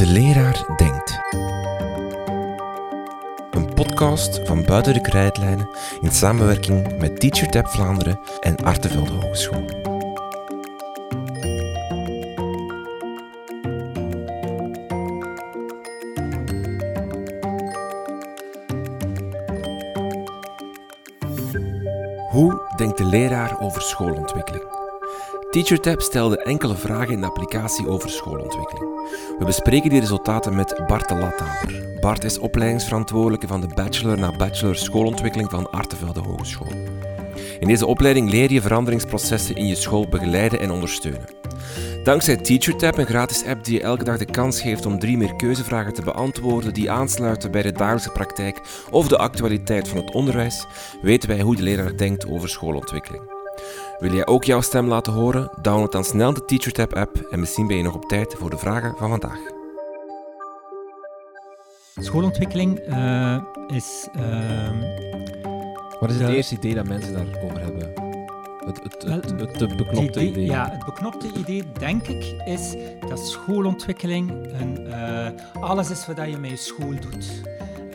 De leraar denkt. Een podcast van Buiten de Krijtlijnen in samenwerking met TeacherTap Vlaanderen en Artevelde Hogeschool. Hoe denkt de leraar over schoolontwikkeling? TeacherTap stelde enkele vragen in de applicatie over schoolontwikkeling. We bespreken die resultaten met Bart de Lattaber. Bart is opleidingsverantwoordelijke van de bachelor na bachelor schoolontwikkeling van Artevelde Hogeschool. In deze opleiding leer je veranderingsprocessen in je school begeleiden en ondersteunen. Dankzij TeacherTap, een gratis app die je elke dag de kans geeft om drie meer keuzevragen te beantwoorden die aansluiten bij de dagelijkse praktijk of de actualiteit van het onderwijs, weten wij hoe de leraar denkt over schoolontwikkeling. Wil jij ook jouw stem laten horen? Download dan snel de TeacherTap app en misschien ben je nog op tijd voor de vragen van vandaag. Schoolontwikkeling uh, is. Uh, Wat is het eerste idee dat mensen daarover hebben? Het, het, het, het, beknopte idee, Ja, het beknopte idee, denk ik, is dat schoolontwikkeling een, uh, alles is wat je met je school doet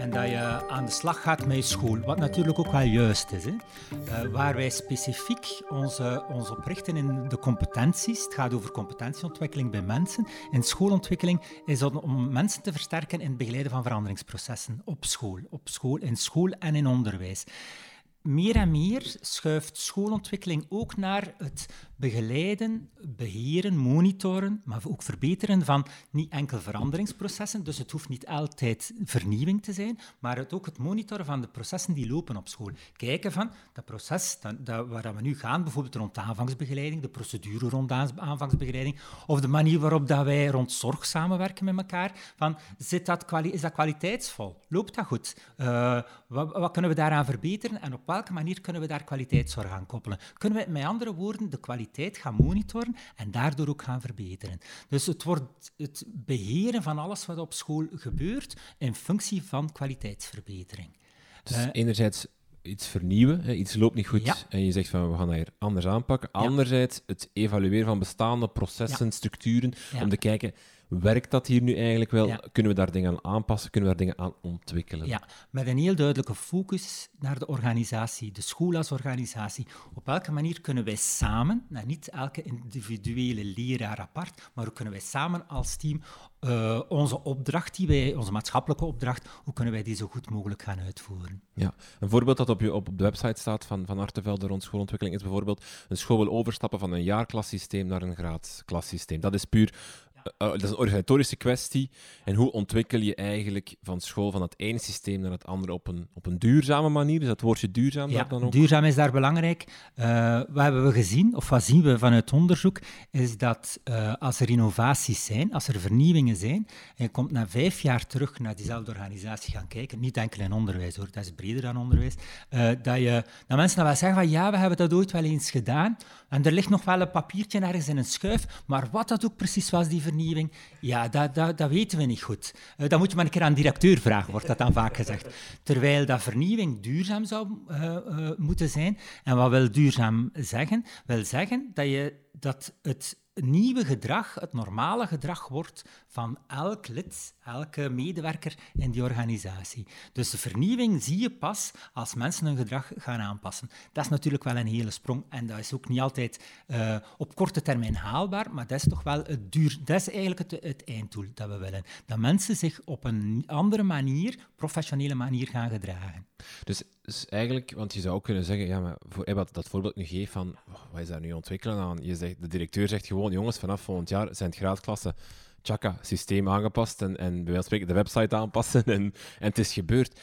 en dat je aan de slag gaat met je school. Wat natuurlijk ook wel juist is. Hè. Uh, waar wij specifiek onze, ons op richten in de competenties. Het gaat over competentieontwikkeling bij mensen. En schoolontwikkeling is om mensen te versterken in het begeleiden van veranderingsprocessen op school. Op school, in school en in onderwijs meer en meer schuift schoolontwikkeling ook naar het begeleiden, beheren, monitoren, maar ook verbeteren van niet enkel veranderingsprocessen. Dus het hoeft niet altijd vernieuwing te zijn, maar het ook het monitoren van de processen die lopen op school. Kijken van dat proces dat, dat, waar we nu gaan, bijvoorbeeld rond aanvangsbegeleiding, de procedure rond aanvangsbegeleiding, of de manier waarop dat wij rond zorg samenwerken met elkaar. Van, zit dat is dat kwaliteitsvol? Loopt dat goed? Uh, wat, wat, kunnen we daaraan verbeteren en op welke manier kunnen we daar kwaliteitszorg aan koppelen? Kunnen we met andere woorden de kwaliteit gaan monitoren en daardoor ook gaan verbeteren? Dus het wordt het beheren van alles wat op school gebeurt in functie van kwaliteitsverbetering. Dus uh, enerzijds iets vernieuwen, iets loopt niet goed en je zegt van we gaan dat hier anders aanpakken. Anderzijds het evalueren van bestaande processen, structuren, om te kijken Werkt dat hier nu eigenlijk wel? Kunnen we daar dingen aan aanpassen? Kunnen we daar dingen aan ontwikkelen? Ja, met een heel duidelijke focus naar de organisatie, de school als organisatie. Op welke manier kunnen wij samen, nou, niet elke individuele leraar apart, maar hoe kunnen wij samen als team uh, onze opdracht, die wij, onze maatschappelijke opdracht, hoe kunnen wij die zo goed mogelijk gaan uitvoeren? Ja, een voorbeeld dat op, je, op de website staat van, van Artevelde rond schoolontwikkeling is bijvoorbeeld een school wil overstappen van een jaarklassysteem naar een graadklassysteem. Dat is puur uh, dat is een organisatorische kwestie. En hoe ontwikkel je eigenlijk van school van het ene systeem naar het andere op een, op een duurzame manier? Is dat woordje duurzaam ja, dan ook? duurzaam is daar belangrijk. Uh, wat hebben we gezien, of wat zien we vanuit onderzoek, is dat uh, als er innovaties zijn, als er vernieuwingen zijn, en je komt na vijf jaar terug naar diezelfde organisatie gaan kijken, niet enkel in onderwijs hoor, dat is breder dan onderwijs, dat, je, dat mensen dan wel zeggen van ja, we hebben dat ooit wel eens gedaan, en er ligt nog wel een papiertje ergens in een schuif, maar wat dat ook precies was, die vernieuwing, ja, dat, dat, dat weten we niet goed. Uh, dan moet je maar een keer aan de directeur vragen, wordt dat dan vaak gezegd. Terwijl dat vernieuwing duurzaam zou uh, uh, moeten zijn. En wat wil duurzaam zeggen? Wil zeggen dat, je, dat het nieuwe gedrag het normale gedrag wordt van elk lid, elke medewerker in die organisatie. Dus de vernieuwing zie je pas als mensen hun gedrag gaan aanpassen. Dat is natuurlijk wel een hele sprong en dat is ook niet altijd uh, op korte termijn haalbaar, maar dat is toch wel het duur. Dat is eigenlijk het, het einddoel dat we willen. Dat mensen zich op een andere manier, professionele manier gaan gedragen. Dus, dus eigenlijk, want je zou ook kunnen zeggen, ja, maar voor, wat dat voorbeeld nu geeft van, oh, wat is daar nu ontwikkelen aan? Je zegt, de directeur zegt gewoon, jongens, vanaf volgend jaar zijn het graadklassen tjaka, systeem aangepast en, en bij wijze spreken de website aanpassen en, en het is gebeurd.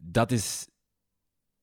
Dat is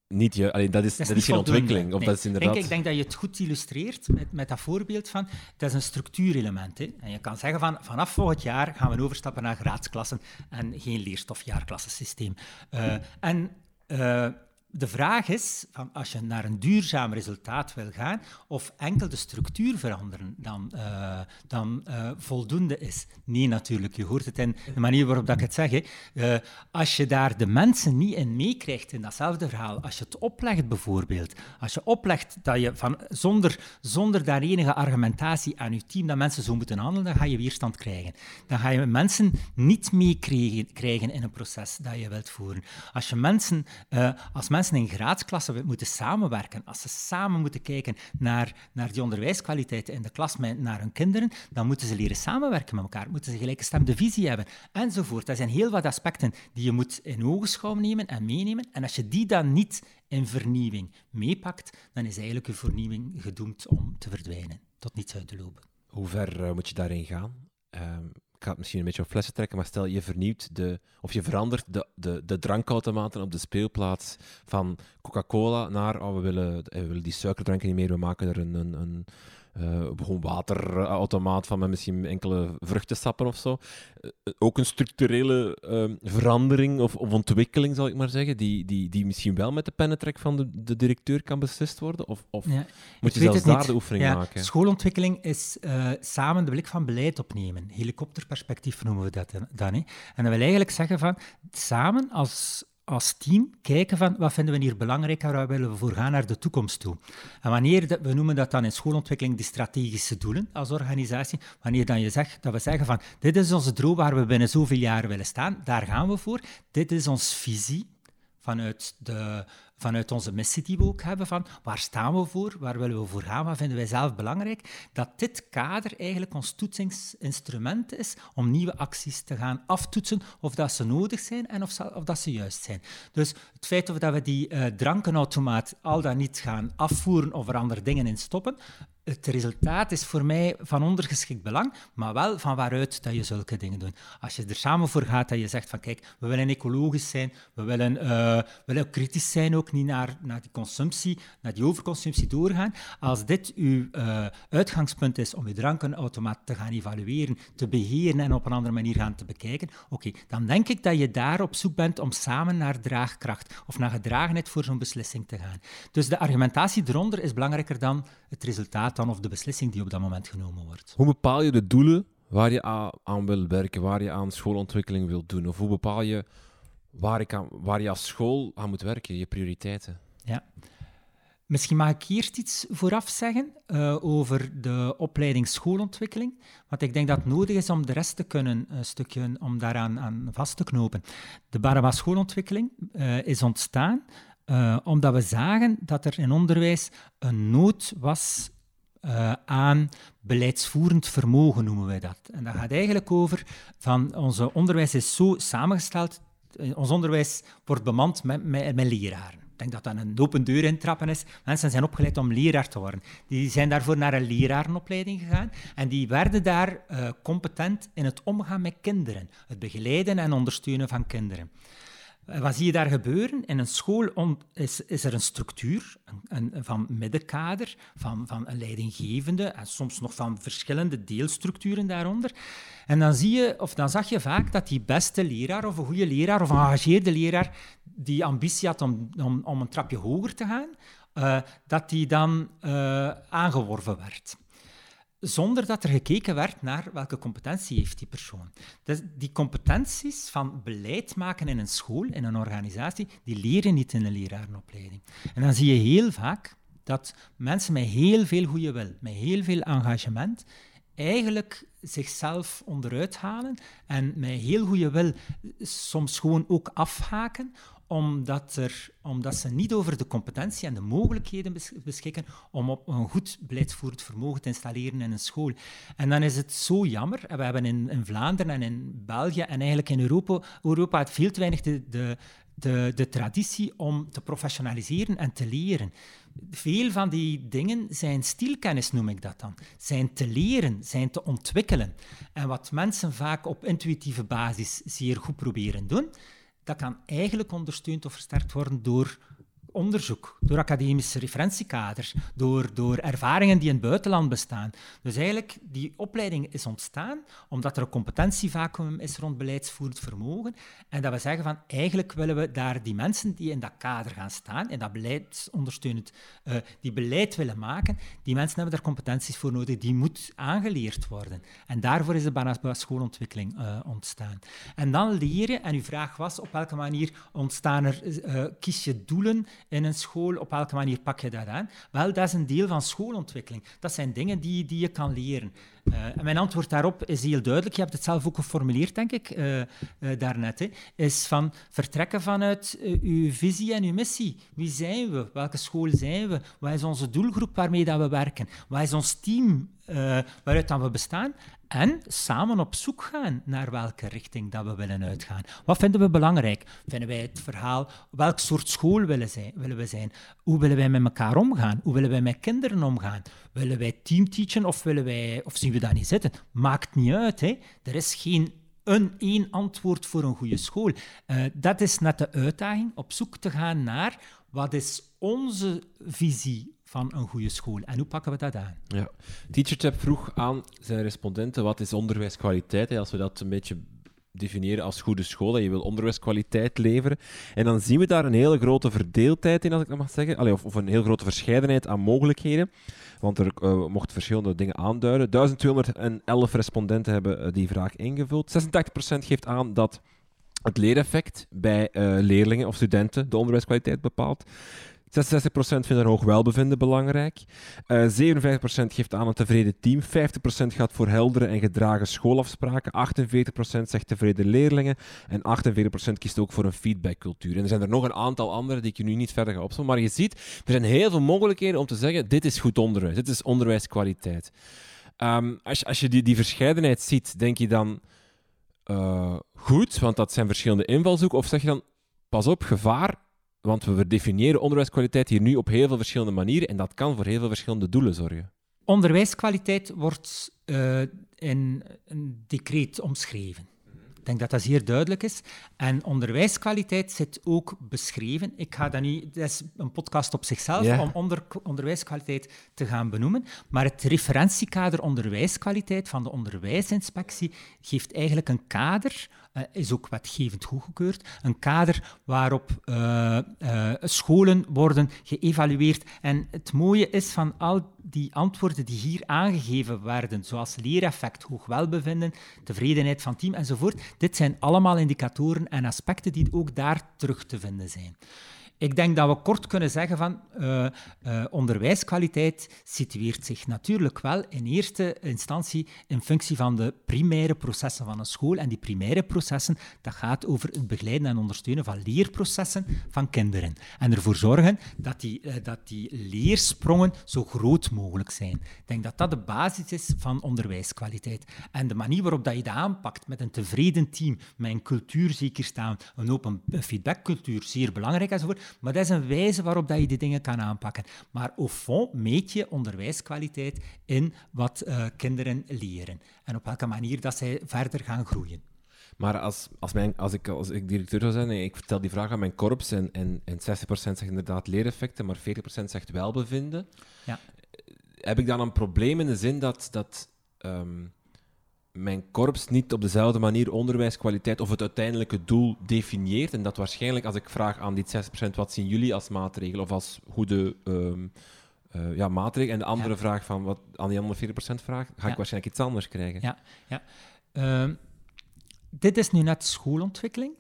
niet je, alleen dat is, dat is, geen ontwikkeling. Of dat is inderdaad... denk, ik denk dat je het goed illustreert met, met dat voorbeeld van, dat is een structuurelement. Hè. En je kan zeggen van, vanaf volgend jaar gaan we overstappen naar graadsklassen en geen leerstofjaarklassensysteem. Uh, en uh, de vraag is, van als je naar een duurzaam resultaat wil gaan, of enkel de structuur veranderen dan, uh, dan uh, voldoende is. Nee, natuurlijk. Je hoort het in de manier waarop dat ik het zeg. Uh, als je daar de mensen niet in meekrijgt in datzelfde verhaal, als je het oplegt bijvoorbeeld, als je oplegt dat je van, zonder, zonder daar enige argumentatie aan je team dat mensen zo moeten handelen, dan ga je weerstand krijgen. Dan ga je mensen niet meekrijgen krijgen in een proces dat je wilt voeren. Als je mensen, als mensen mensen in graadsklassen moeten samenwerken, als ze samen moeten kijken naar, naar die onderwijskwaliteit in de klas naar hun kinderen, dan moeten ze leren samenwerken met elkaar, moeten ze gelijkgestemde visie hebben, enzovoort. Dat zijn heel wat aspecten die je moet in ogenschouw nemen en meenemen. En als je die dan niet in vernieuwing meepakt, dan is eigenlijk je vernieuwing gedoemd om te verdwijnen, tot niets uit te lopen. Hoe ver uh, moet je daarin gaan? Uh, ik ga het misschien een beetje op flessen trekken, maar stel je vernieuwt de, of je verandert de, de, de drankautomaten op de speelplaats van Coca-Cola naar, oh, we, willen, we willen die suikerdranken niet meer, we maken er een, een, een uh, gewoon waterautomaat van met misschien enkele vruchtensappen of zo. Uh, ook een structurele uh, verandering of, of, ontwikkeling, zal ik maar zeggen, die, die, die misschien wel met de pennetrek van de, de directeur kan beslist worden? Of, of ja, moet je zelfs daar de oefening ja, maken? Schoolontwikkeling is samen de blik van beleid opnemen. Helikopterperspectief noemen we dat dan. Hè. En dat wil eigenlijk zeggen van samen als als team kijken van wat vinden we hier belangrijk en waar willen we voor gaan naar de toekomst toe. En wanneer, we noemen dat dan in schoolontwikkeling de strategische doelen als organisatie, wanneer dan je zegt, dat we zeggen van dit is onze droom waar we binnen zoveel jaar willen staan, daar gaan we voor, dit is onze visie vanuit de vanuit onze missie die we ook hebben, van waar staan we voor, waar willen we voor gaan, wat vinden wij zelf belangrijk, dat dit kader eigenlijk ons toetsingsinstrument is om nieuwe acties te gaan aftoetsen of dat ze nodig zijn en of, of dat ze juist zijn. Dus het feit dat we die uh, drankenautomaat al dan niet gaan afvoeren of er andere dingen in stoppen, het resultaat is voor mij van ondergeschikt belang, maar wel van waaruit dat je zulke dingen doet. Als je er samen voor gaat dat je zegt van kijk, we willen ecologisch zijn, we willen, we willen kritisch zijn, ook niet naar, naar die consumptie, naar die overconsumptie doorgaan. Als dit uw uh, uitgangspunt is om je drankenautomaat te gaan evalueren, te beheren en op een andere manier gaan te bekijken, oké, dan denk ik dat je daar op zoek bent om samen naar draagkracht of naar gedragenheid voor zo'n beslissing te gaan. Dus de argumentatie eronder is belangrijker dan het resultaat dan of de beslissing die op dat moment genomen wordt. Hoe bepaal je de doelen waar je aan wil werken, waar je aan schoolontwikkeling wilt doen? Of hoe bepaal je waar, ik aan, waar je als school aan moet werken, je prioriteiten? Ja. Misschien mag ik eerst iets vooraf zeggen uh, over de opleiding schoolontwikkeling. Want ik denk dat het nodig is om de rest te kunnen, een stukje om daaraan aan vast te knopen. De Baraba schoolontwikkeling uh, is ontstaan uh, omdat we zagen dat er in onderwijs een nood was uh, aan beleidsvoerend vermogen, noemen wij dat. En dat gaat eigenlijk over van onze onderwijs is zo samengesteld, eh, ons onderwijs wordt bemand met, met, met leraren. Ik denk dat dat een open deur intrappen is. Mensen zijn opgeleid om leraar te worden. Die zijn daarvoor naar een lerarenopleiding gegaan en die werden daar uh, competent in het omgaan met kinderen. Het begeleiden en ondersteunen van kinderen. Wat zie je daar gebeuren? In een school is, er een structuur een, van middenkader, van, van een leidinggevende en soms nog van verschillende deelstructuren daaronder. En dan, zie je, of dan zag je vaak dat die beste leraar of een goede leraar of een engageerde leraar die ambitie had om, om, om een trapje hoger te gaan, uh, dat die dan uh, aangeworven werd zonder dat er gekeken werd naar welke competentie heeft die persoon. Dus die competenties van beleid maken in een school, in een organisatie, die leren niet in een lerarenopleiding. En dan zie je heel vaak dat mensen met heel veel goede wil, met heel veel engagement, eigenlijk zichzelf onderuit halen en met heel goede wil soms gewoon ook afhaken, omdat, er, omdat ze niet over de competentie en de mogelijkheden beschikken om op een goed beleidsvoerend vermogen te installeren in een school. En dan is het zo jammer, we hebben in, in Vlaanderen en in België en eigenlijk in Europa, Europa het veel te weinig de, de, de, traditie om te professionaliseren en te leren. Veel van die dingen zijn stielkennis, noem ik dat dan. Zijn te leren, zijn te ontwikkelen. En wat mensen vaak op intuïtieve basis zeer goed proberen doen, dat kan eigenlijk ondersteund of versterkt worden door onderzoek, door academische referentiekaders, door, door ervaringen die in het buitenland bestaan. Dus eigenlijk, die opleiding is ontstaan omdat er een competentievacuum is rond beleidsvoerend vermogen en dat we zeggen van, eigenlijk willen we daar die mensen die in dat kader gaan staan, in dat beleidsondersteunend, uh, die beleid willen maken, die mensen hebben daar competenties voor nodig, die moet aangeleerd worden. En daarvoor is de Banasba schoolontwikkeling uh, ontstaan. En dan leren, en uw vraag was, op welke manier ontstaan er, uh, kies je doelen in een school, op welke manier pak je dat aan? Wel, dat is een deel van schoolontwikkeling. Dat zijn dingen die, die je kan leren. En mijn antwoord daarop is heel duidelijk. Je hebt het zelf ook geformuleerd, denk ik, uh, uh, daarnet. Hè. Is van vertrekken vanuit uw visie en uw missie. Wie zijn we? Welke school zijn we? Wat is onze doelgroep waarmee dat we werken? Wat is ons team waaruit dan we bestaan? En samen op zoek gaan naar welke richting dat we willen uitgaan. Wat vinden we belangrijk? Vinden wij het verhaal, welk soort school willen, zijn, willen we zijn? Hoe willen wij met elkaar omgaan? Hoe willen wij met kinderen omgaan? Willen wij teamteachen of, willen wij, of zien we dat niet zitten? Maakt niet uit. Hè? Er is geen een één antwoord voor een goede school. Uh, dat is net de uitdaging, op zoek te gaan naar wat is onze visie van een goede school. En hoe pakken we dat aan? Ja. TeacherTap vroeg aan zijn respondenten wat is onderwijskwaliteit, als we dat een beetje definiëren als goede school, dat je wil onderwijskwaliteit leveren. En dan zien we daar een hele grote verdeeldheid in, als ik dat mag zeggen, of, een heel grote verscheidenheid aan mogelijkheden. Want er uh, mochten verschillende dingen aanduiden. 1211 respondenten hebben uh, die vraag ingevuld. 86% geeft aan dat het leereffect bij uh, leerlingen of studenten de onderwijskwaliteit bepaalt. 66% vindt een hoog welbevinden belangrijk. Uh, 57% geeft aan een tevreden team. 50% gaat voor heldere en gedragen schoolafspraken. 48% zegt tevreden leerlingen. En 48% kiest ook voor een feedbackcultuur. En er zijn er nog een aantal andere die ik nu niet verder ga opzommen. Maar je ziet, er zijn heel veel mogelijkheden om te zeggen: dit is goed onderwijs. Dit is onderwijskwaliteit. Um, als, als je die, die verscheidenheid ziet, denk je dan. Uh, goed, want dat zijn verschillende invalshoeken. Of zeg je dan, pas op, gevaar, want we definiëren onderwijskwaliteit hier nu op heel veel verschillende manieren en dat kan voor heel veel verschillende doelen zorgen. Onderwijskwaliteit wordt uh, in een decreet omschreven. Ik denk dat dat zeer duidelijk is. En onderwijskwaliteit zit ook beschreven. Ik ga dat niet, dat is een podcast op zichzelf yeah. om onder, onderwijskwaliteit te gaan benoemen. Maar het referentiekader onderwijskwaliteit van de onderwijsinspectie geeft eigenlijk een kader is ook wetgevend goedgekeurd. Een kader waarop uh, uh, scholen worden geëvalueerd. En het mooie is van al die antwoorden die hier aangegeven werden, zoals leereffect, hoog welbevinden, tevredenheid van team enzovoort, dit zijn allemaal indicatoren en aspecten die ook daar terug te vinden zijn. Ik denk dat we kort kunnen zeggen van uh, uh, onderwijskwaliteit situeert zich natuurlijk wel in eerste instantie in functie van de primaire processen van een school. En die primaire processen, dat gaat over het begeleiden en ondersteunen van leerprocessen van kinderen. En ervoor zorgen dat die, uh, dat die leersprongen zo groot mogelijk zijn. Ik denk dat dat de basis is van onderwijskwaliteit. En de manier waarop dat je dat aanpakt met een tevreden team, met een cultuur zeker staan, een open feedbackcultuur, zeer belangrijk enzovoort, maar dat is een wijze waarop dat je die dingen kan aanpakken. Maar au fond meet je onderwijskwaliteit in wat uh, kinderen leren en op welke manier dat zij verder gaan groeien. Maar als, als, mijn, als, ik, als ik directeur zou zijn en ik vertel die vraag aan mijn korps en, en, en 60% zegt inderdaad leereffecten, maar 40% zegt welbevinden, ja. heb ik dan een probleem in de zin dat, dat um, mijn korps niet op dezelfde manier onderwijskwaliteit of het uiteindelijke doel definieert. En dat waarschijnlijk, als ik vraag aan die 6%, wat zien jullie als maatregel of als goede um, uh, ja, maatregel? En de andere ja. vraag van wat aan die andere 40% vraag, ga ja. ik waarschijnlijk iets anders krijgen. Ja, ja. Uh, dit is nu net schoolontwikkeling.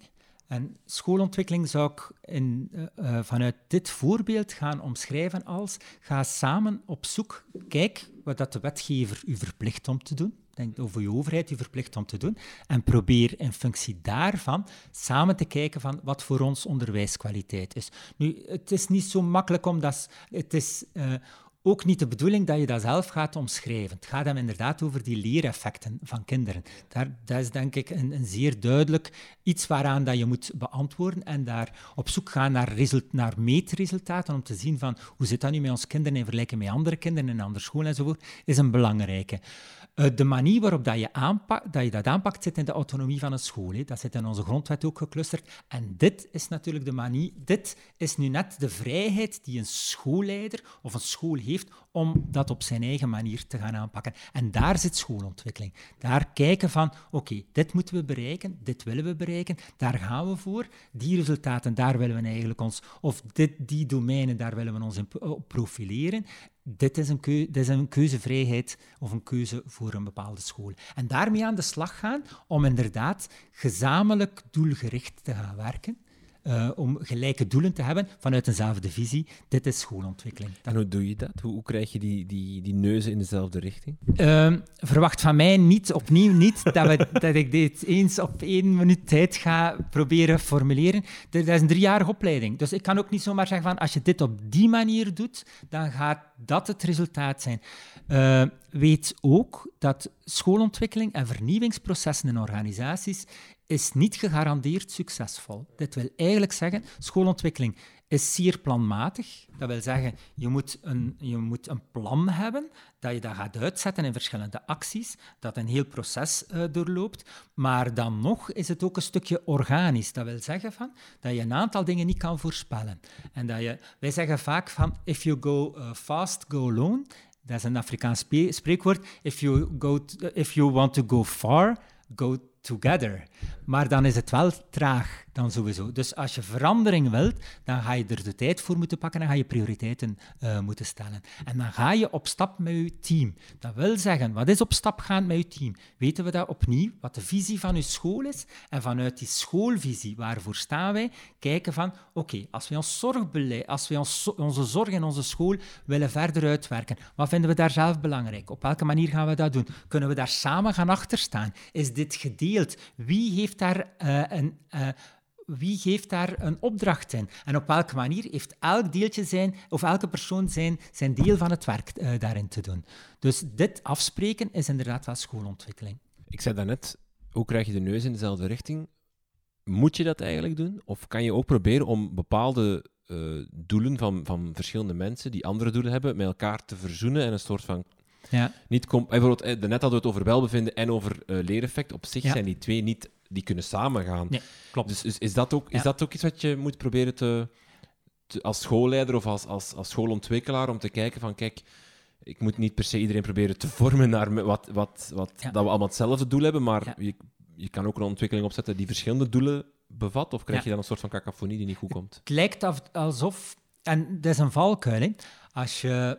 En schoolontwikkeling zou ik in, uh, vanuit dit voorbeeld gaan omschrijven als ga samen op zoek, kijk wat dat de wetgever u verplicht om te doen denk over je overheid je verplicht om te doen. En probeer in functie daarvan samen te kijken van wat voor ons onderwijskwaliteit is. Nu, het is niet zo makkelijk omdat het is uh, ook niet de bedoeling dat je dat zelf gaat omschrijven. Het gaat hem inderdaad over die leereffecten van kinderen. Daar, dat is denk ik een, zeer duidelijk iets waaraan dat je moet beantwoorden en daar op zoek gaan naar, result, naar meetresultaten om te zien van hoe zit dat nu met ons kinderen in vergelijking met andere kinderen in andere scholen enzovoort, is een belangrijke. Uh, de manier waarop dat je, aanpak, dat je dat aanpakt zit in de autonomie van een school. Hè. Dat zit in onze grondwet ook geclusterd. En dit is natuurlijk de manier, dit is nu net de vrijheid die een schoolleider of een school heeft om dat op zijn eigen manier te gaan aanpakken. En daar zit schoolontwikkeling. Daar kijken van, oké, dit moeten we bereiken, dit willen we bereiken, daar gaan we voor. Die resultaten, daar willen we eigenlijk ons, of dit, die domeinen, daar willen we ons in profileren dit is, een is een keuzevrijheid of een keuze voor een bepaalde school. En daarmee aan de slag gaan om inderdaad gezamenlijk doelgericht te gaan werken. Uh, om gelijke doelen te hebben vanuit eenzelfde visie. Dit is schoolontwikkeling. En hoe doe je dat? Hoe, hoe krijg je die, die, die neuzen in dezelfde richting? Uh, verwacht van mij niet, opnieuw niet, dat, we, dat ik dit eens op één minuut tijd ga proberen formuleren. Dat is een driejarige opleiding. Dus ik kan ook niet zomaar zeggen van als je dit op die manier doet, dan gaat dat het resultaat zijn. Uh, weet ook dat schoolontwikkeling en vernieuwingsprocessen in organisaties is niet gegarandeerd succesvol. Dit wil eigenlijk zeggen, schoolontwikkeling is zeer planmatig. Dat wil zeggen, je moet een, je moet een plan hebben, dat je dat gaat uitzetten in verschillende acties, dat een heel proces uh, doorloopt. Maar dan nog is het ook een stukje organisch. Dat wil zeggen van, dat je een aantal dingen niet kan voorspellen. En dat je, wij zeggen vaak van, if you go uh, fast, go alone. Dat is een Afrikaans spreekwoord. If you, go if you want to go far, go together. Maar dan is het wel traag dan sowieso. Dus als je verandering wilt, dan ga je er de tijd voor moeten pakken en ga je prioriteiten uh, moeten stellen. En dan ga je op stap met je team. Dat wil zeggen, wat is op stap gaan met je team? Weten we dat opnieuw, wat de visie van je school is? En vanuit die schoolvisie, waarvoor staan wij? Kijken van, oké, als we ons zorgbeleid, als we onze zorg in onze school willen verder uitwerken, wat vinden we daar zelf belangrijk? Op welke manier gaan we dat doen? Kunnen we daar samen gaan achterstaan? Is dit gedeeld? Wie heeft daar uh, een... Uh, wie geeft daar een opdracht in? En op welke manier heeft elk deeltje zijn, of elke persoon zijn, zijn deel van het werk uh, daarin te doen? Dus dit afspreken is inderdaad wel schoolontwikkeling. Ik zei daarnet, hoe krijg je de neus in dezelfde richting? Moet je dat eigenlijk doen? Of kan je ook proberen om bepaalde uh, doelen van, van verschillende mensen die andere doelen hebben, met elkaar te verzoenen en een soort van ja. Niet bijvoorbeeld, eh, net hadden we het over welbevinden en over uh, leereffect. Op zich zijn die twee niet, die kunnen samengaan. Nee, klopt. Dus is, is, dat ook, is dat ook iets wat je moet proberen te, te, als schoolleider of als, als, als schoolontwikkelaar, om te kijken van, kijk, ik moet niet per se iedereen proberen te vormen naar wat, wat, wat dat we allemaal hetzelfde doel hebben, maar je, je kan ook een ontwikkeling opzetten die verschillende doelen bevat, of krijg je dan een soort van cacophonie die niet goed komt? Het lijkt alsof, en dat is een valkuil, als je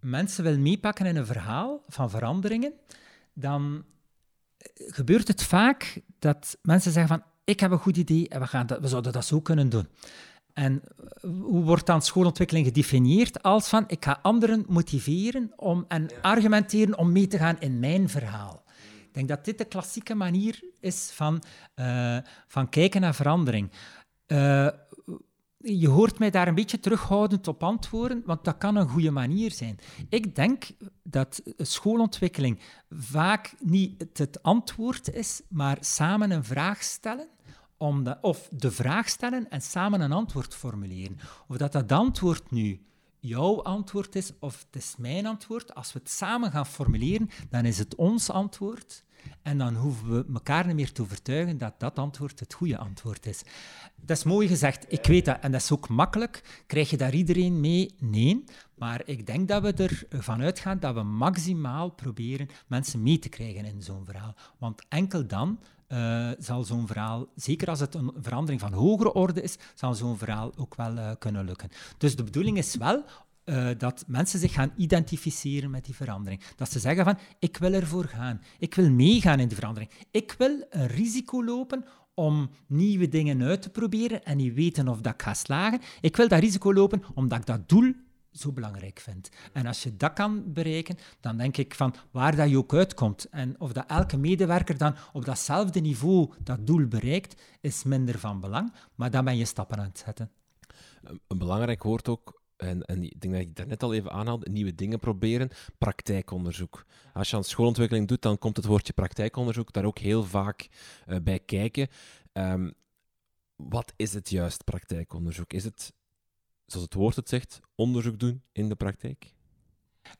mensen wil meepakken in een verhaal van veranderingen, dan gebeurt het vaak dat mensen zeggen van ik heb een goed idee en we, gaan dat, we zouden dat zo kunnen doen. En hoe wordt dan schoolontwikkeling gedefinieerd? Als van ik ga anderen motiveren om, en argumenteren om mee te gaan in mijn verhaal. Ik denk dat dit de klassieke manier is van, uh, van kijken naar verandering. Uh, je hoort mij daar een beetje terughoudend op antwoorden, want dat kan een goede manier zijn. Ik denk dat schoolontwikkeling vaak niet het antwoord is, maar samen een vraag stellen. Of de vraag stellen en samen een antwoord formuleren. Of dat dat antwoord nu jouw antwoord is of het is mijn antwoord. Als we het samen gaan formuleren, dan is het ons antwoord. En dan hoeven we elkaar niet meer te overtuigen dat dat antwoord het goede antwoord is. Dat is mooi gezegd, ik weet dat. En dat is ook makkelijk. Krijg je daar iedereen mee? Nee. Maar ik denk dat we ervan uitgaan dat we maximaal proberen mensen mee te krijgen in zo'n verhaal. Want enkel dan uh, zal zo'n verhaal, zeker als het een verandering van hogere orde is, zal zo'n verhaal ook wel uh, kunnen lukken. Dus de bedoeling is wel uh, dat mensen zich gaan identificeren met die verandering. Dat ze zeggen van, ik wil ervoor gaan. Ik wil meegaan in die verandering. Ik wil een risico lopen om nieuwe dingen uit te proberen en niet weten of dat ga slagen. Ik wil dat risico lopen omdat ik dat doel zo belangrijk vind. En als je dat kan bereiken, dan denk ik van waar dat je ook uitkomt en of dat elke medewerker dan op datzelfde niveau dat doel bereikt, is minder van belang, maar dan ben je stappen aan het zetten. Een belangrijk woord ook en, en ik denk dat ik daarnet al even aanhaalde, nieuwe dingen proberen, praktijkonderzoek. Als je aan schoolontwikkeling doet, dan komt het woordje praktijkonderzoek daar ook heel vaak uh, bij kijken. Um, wat is het juist praktijkonderzoek? Is het, zoals het woord het zegt, onderzoek doen in de praktijk?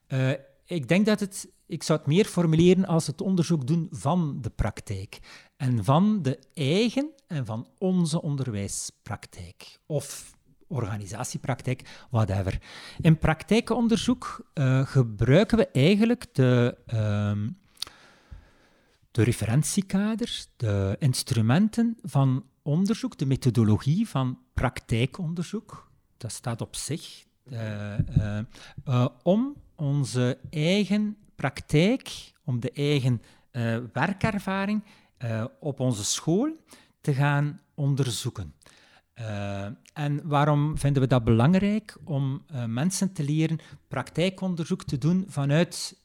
Uh, ik denk dat het, ik zou het meer formuleren als het onderzoek doen van de praktijk. En van de eigen en van onze onderwijspraktijk. Of organisatiepraktijk, whatever. In praktijkonderzoek uh, gebruiken we eigenlijk de, uh, de referentiekaders, de instrumenten van onderzoek, de methodologie van praktijkonderzoek. Dat staat op zich. Uh, om onze eigen praktijk, om de eigen werkervaring op onze school te gaan onderzoeken. Uh, en waarom vinden we dat belangrijk? Om uh, mensen te leren praktijkonderzoek te doen vanuit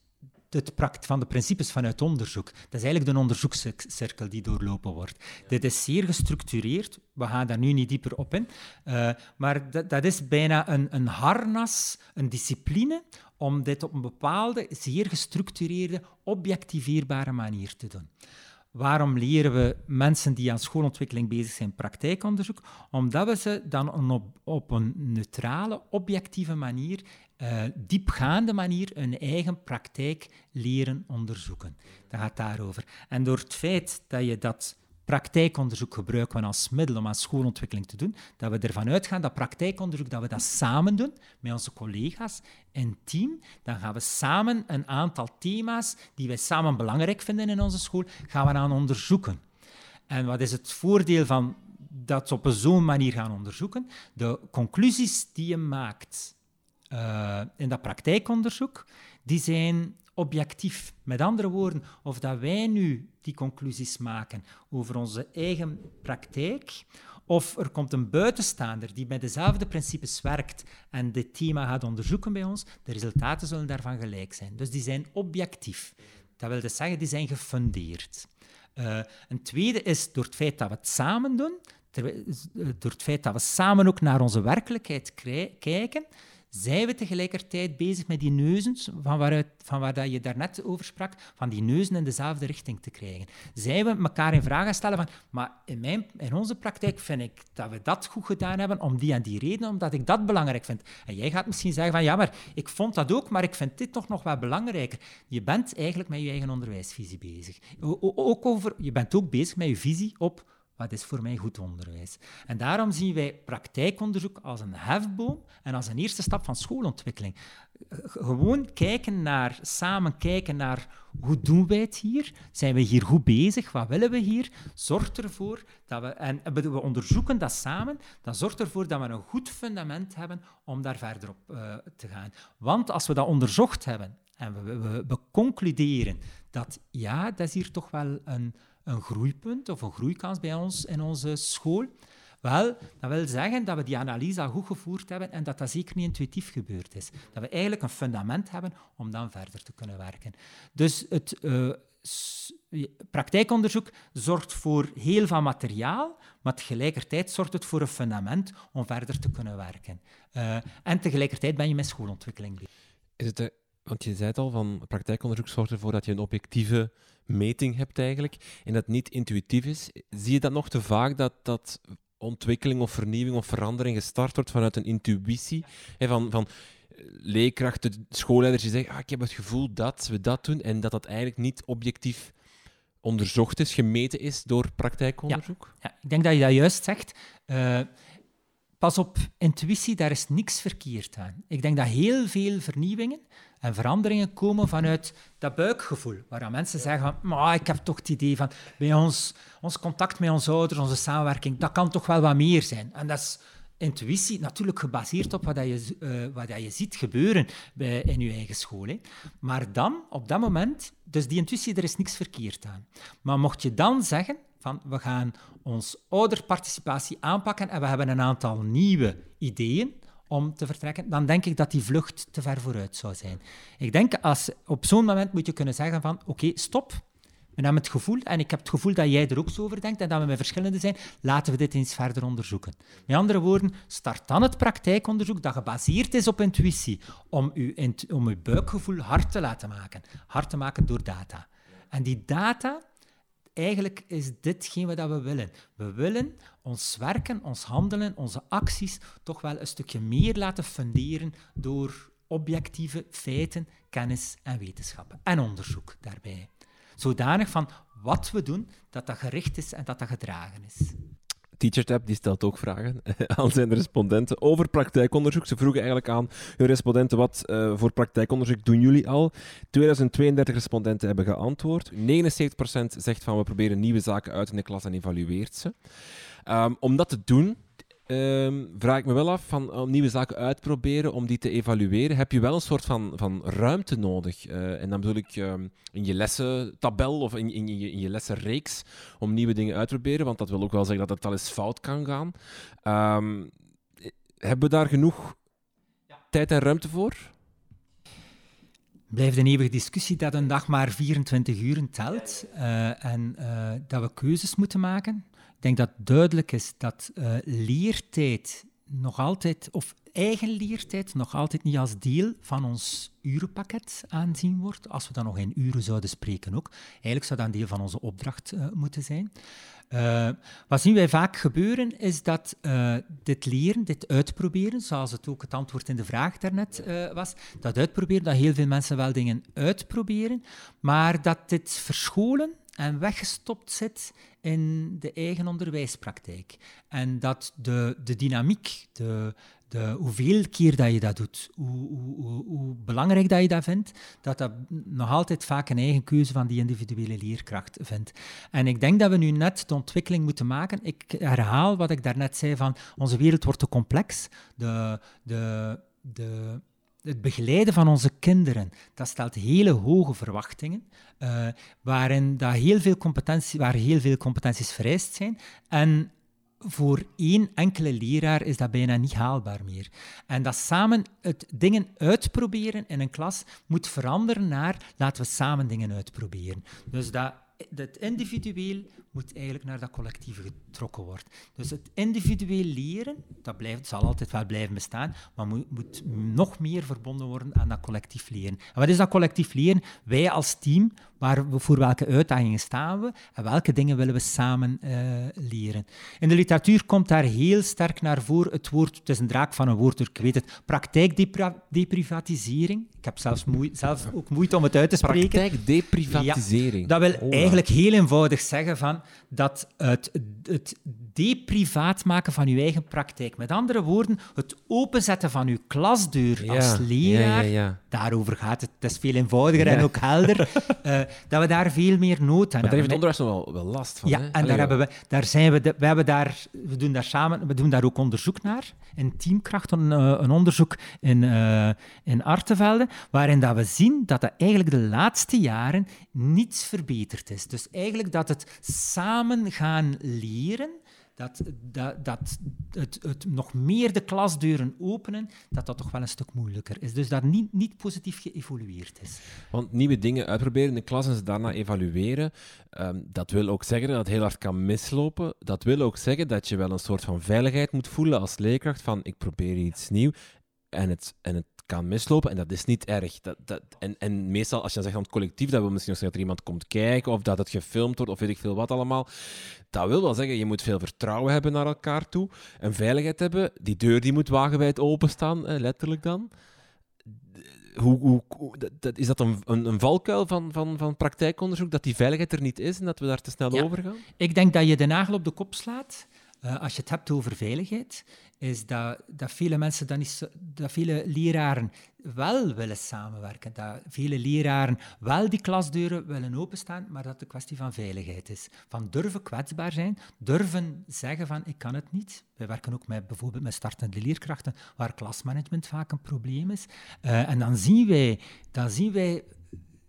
het van de principes vanuit onderzoek. Dat is eigenlijk de onderzoekscirkel die doorlopen wordt. Dit is zeer gestructureerd. We gaan daar nu niet dieper op in. Uh, maar dat, dat, is bijna een, een harnas, een discipline, om dit op een bepaalde, zeer gestructureerde, objectiveerbare manier te doen. Waarom leren we mensen die aan schoolontwikkeling bezig zijn praktijkonderzoek? Omdat we ze dan op, een neutrale, objectieve manier, uh, diepgaande manier, hun eigen praktijk leren onderzoeken. Dat gaat daarover. En door het feit dat je dat praktijkonderzoek gebruiken we als middel om aan schoolontwikkeling te doen, dat we ervan uitgaan dat praktijkonderzoek dat we dat samen doen met onze collega's in team. Dan gaan we samen een aantal thema's die wij samen belangrijk vinden in onze school, gaan we aan onderzoeken. En wat is het voordeel van dat op zo'n manier gaan onderzoeken? De conclusies die je maakt uh, in dat praktijkonderzoek, die zijn objectief. Met andere woorden, of dat wij nu die conclusies maken over onze eigen praktijk, of er komt een buitenstaander die met dezelfde principes werkt en dit thema gaat onderzoeken bij ons, de resultaten zullen daarvan gelijk zijn. Dus die zijn objectief. Dat wil dus zeggen, die zijn gefundeerd. Uh, een tweede is door het feit dat we het samen doen, door het feit dat we samen ook naar onze werkelijkheid kijken, zijn we tegelijkertijd bezig met die neuzen, van, waaruit, van waar dat je daarnet over sprak, van die neuzen in dezelfde richting te krijgen? Zijn we elkaar in vraag stellen van, maar in, mijn, in onze praktijk vind ik dat we dat goed gedaan hebben om die en die reden, omdat ik dat belangrijk vind. En jij gaat misschien zeggen van, ja, maar ik vond dat ook, maar ik vind dit toch nog wat belangrijker. Je bent eigenlijk met je eigen onderwijsvisie bezig. ook over, je bent ook bezig met je visie op wat is voor mij goed onderwijs? En daarom zien wij praktijkonderzoek als een hefboom en als een eerste stap van schoolontwikkeling. Gewoon kijken naar, samen kijken naar hoe doen wij het hier? Zijn we hier goed bezig? Wat willen we hier? Zorgt ervoor dat we, en we onderzoeken dat samen, dan zorgt ervoor dat we een goed fundament hebben om daar verder op uh, te gaan. Want als we dat onderzocht hebben en we, we, we concluderen dat ja, dat is hier toch wel een een groeipunt of een groeikans bij ons in onze school? Wel, dat wil zeggen dat we die analyse al goed gevoerd hebben en dat dat zeker niet intuïtief gebeurd is. Dat we eigenlijk een fundament hebben om dan verder te kunnen werken. Dus het uh, praktijkonderzoek zorgt voor heel veel materiaal, maar tegelijkertijd zorgt het voor een fundament om verder te kunnen werken. Uh, en tegelijkertijd ben je met schoolontwikkeling bezig. Is het, want je zei het al, van praktijkonderzoek zorgt ervoor dat je een objectieve meting hebt eigenlijk en dat niet intuïtief is. Zie je dat nog te vaak dat, dat ontwikkeling of vernieuwing of verandering gestart wordt vanuit een intuïtie? van, van eh, leerkrachten, schoolleiders die zeggen, ah, ik heb het gevoel dat we dat doen en dat dat eigenlijk niet objectief onderzocht is, gemeten is door praktijkonderzoek? Ja, ja ik denk dat je dat juist zegt. Uh, pas op, intuïtie, daar is niks verkeerd aan. Ik denk dat heel veel vernieuwingen en veranderingen komen vanuit dat buikgevoel, waar mensen zeggen maar ik heb toch het idee van bij ons, ons contact met onze ouders, onze samenwerking, dat kan toch wel wat meer zijn. En dat is intuïtie natuurlijk gebaseerd op wat, je, uh, wat je ziet gebeuren bij, in je eigen school. Hè. Maar dan, op dat moment, dus die intuïtie, er is niks verkeerd aan. Maar mocht je dan zeggen van we gaan ons ouderparticipatie aanpakken en we hebben een aantal nieuwe ideeën, om te vertrekken, dan denk ik dat die vlucht te ver vooruit zou zijn. Ik denk, als, op zo'n moment moet je kunnen zeggen van, oké, stop, We hebben het gevoel, en ik heb het gevoel dat jij er ook zo over denkt en dat we met verschillende zijn, laten we dit eens verder onderzoeken. Met andere woorden, start dan het praktijkonderzoek dat gebaseerd is op intuïtie, om uw, om uw buikgevoel hard te laten maken. Hard te maken door data. En die data, eigenlijk is ditgene wat we willen. We willen ons werken, ons handelen, onze acties toch wel een stukje meer laten funderen door objectieve feiten, kennis en wetenschappen. En onderzoek daarbij. Zodanig van wat we doen, dat dat gericht is en dat dat gedragen is. TeacherTap die stelt ook vragen aan zijn respondenten over praktijkonderzoek. Ze vroegen eigenlijk aan hun respondenten wat uh, voor praktijkonderzoek doen jullie al. 2032 respondenten hebben geantwoord. 79% zegt van we proberen nieuwe zaken uit in de klas en evalueert ze. Um, om dat te doen, Um, vraag ik me wel af van om nieuwe zaken uitproberen, om die te evalueren, heb je wel een soort van, van ruimte nodig. Uh, en dan bedoel ik um, in je lessentabel of in, in, je, in je lessenreeks om nieuwe dingen uit te proberen, want dat wil ook wel zeggen dat het al eens fout kan gaan. Um, hebben we daar genoeg ja. tijd en ruimte voor? blijft een eeuwige discussie dat een dag maar 24 uur telt uh, en uh, dat we keuzes moeten maken. Ik denk dat duidelijk is dat uh, leertijd nog altijd, of eigen leertijd, nog altijd niet als deel van ons urenpakket aanzien wordt. Als we dan nog in uren zouden spreken ook. Eigenlijk zou dat een deel van onze opdracht uh, moeten zijn. Uh, wat zien wij vaak gebeuren, is dat dit leren, dit uitproberen, zoals het ook het antwoord in de vraag daarnet uh, was, dat uitproberen, dat heel veel mensen wel dingen uitproberen, maar dat dit verscholen en weggestopt zit in de eigen onderwijspraktijk. En dat de, de dynamiek, de, de, hoeveel keer dat je dat doet, hoe, belangrijk dat je dat vindt, dat dat nog altijd vaak een eigen keuze van die individuele leerkracht vindt. En ik denk dat we nu net de ontwikkeling moeten maken. Ik herhaal wat ik daarnet zei van onze wereld wordt te complex. De, de, de, het begeleiden van onze kinderen, dat stelt hele hoge verwachtingen, uh, waarin dat heel veel competentie, waar heel veel competenties vereist zijn. En voor één enkele leraar is dat bijna niet haalbaar meer. En dat samen het dingen uitproberen in een klas moet veranderen naar laten we samen dingen uitproberen. Dus dat het individueel moet eigenlijk naar dat collectieve getrokken worden. Dus het individueel leren, dat blijft, zal altijd wel blijven bestaan, maar moet, moet, nog meer verbonden worden aan dat collectief leren. En wat is dat collectief leren? Wij als team, waar voor welke uitdagingen staan we en welke dingen willen we samen uh, leren. In de literatuur komt daar heel sterk naar voren het woord, het is een draak van een woord, ik weet het, praktijkdeprivatisering. Ik heb zelfs zelf ook moeite om het uit te spreken. Praktijkdeprivatisering. Ja, dat wil oh, eigenlijk heel eenvoudig zeggen van dat het, het deprivaat maken van uw eigen praktijk. Met andere woorden, het openzetten van uw klasdeur als leraar, ja, ja, daarover gaat het. Het is veel eenvoudiger en ook helder, uh, dat we daar veel meer nood aan maar hebben. daar heeft het onderwijs nog wel, wel last van. Ja, hè? en daar, hebben we, daar zijn we, we, hebben daar, we doen daar samen, we doen daar ook onderzoek naar, in Teamkracht, een, eh, een onderzoek in, uh, in Artevelde, waarin dat we zien dat er eigenlijk de laatste jaren niets verbeterd is. Dus eigenlijk dat het samen gaan leren, dat, dat, dat het, het, nog meer de klasdeuren openen, dat dat toch wel een stuk moeilijker is. Dus dat niet, niet positief geëvolueerd is. Want nieuwe dingen uitproberen in de klas en ze daarna evalueren, um, dat wil ook zeggen dat het heel hard kan mislopen. Dat wil ook zeggen dat je wel een soort van veiligheid moet voelen als leerkracht van ik probeer iets nieuws en het, en het kan mislopen en dat is niet erg. Dat, dat, en, en meestal, als je dan zegt aan het collectief, dat wil misschien nog zeggen dat er iemand komt kijken of dat het gefilmd wordt of weet ik veel wat allemaal. Dat wil wel zeggen, je moet veel vertrouwen hebben naar elkaar toe en veiligheid hebben. Die deur die moet wagenwijd openstaan, eh, letterlijk dan. Hoe, hoe, dat, is dat een, een, een, valkuil van, van, van praktijkonderzoek, dat die veiligheid er niet is en dat we daar te snel over gaan? Ik denk dat je de nagel op de kop slaat. Uh, als je het hebt over veiligheid is dat, dat vele mensen dan niet dat vele leraren wel willen samenwerken, dat vele leraren wel die klasdeuren willen openstaan, maar dat het een kwestie van veiligheid is. Van durven kwetsbaar zijn, durven zeggen van ik kan het niet. Wij werken ook met, bijvoorbeeld met startende leerkrachten, waar klasmanagement vaak een probleem is. Uh, en dan zien wij, dan zien wij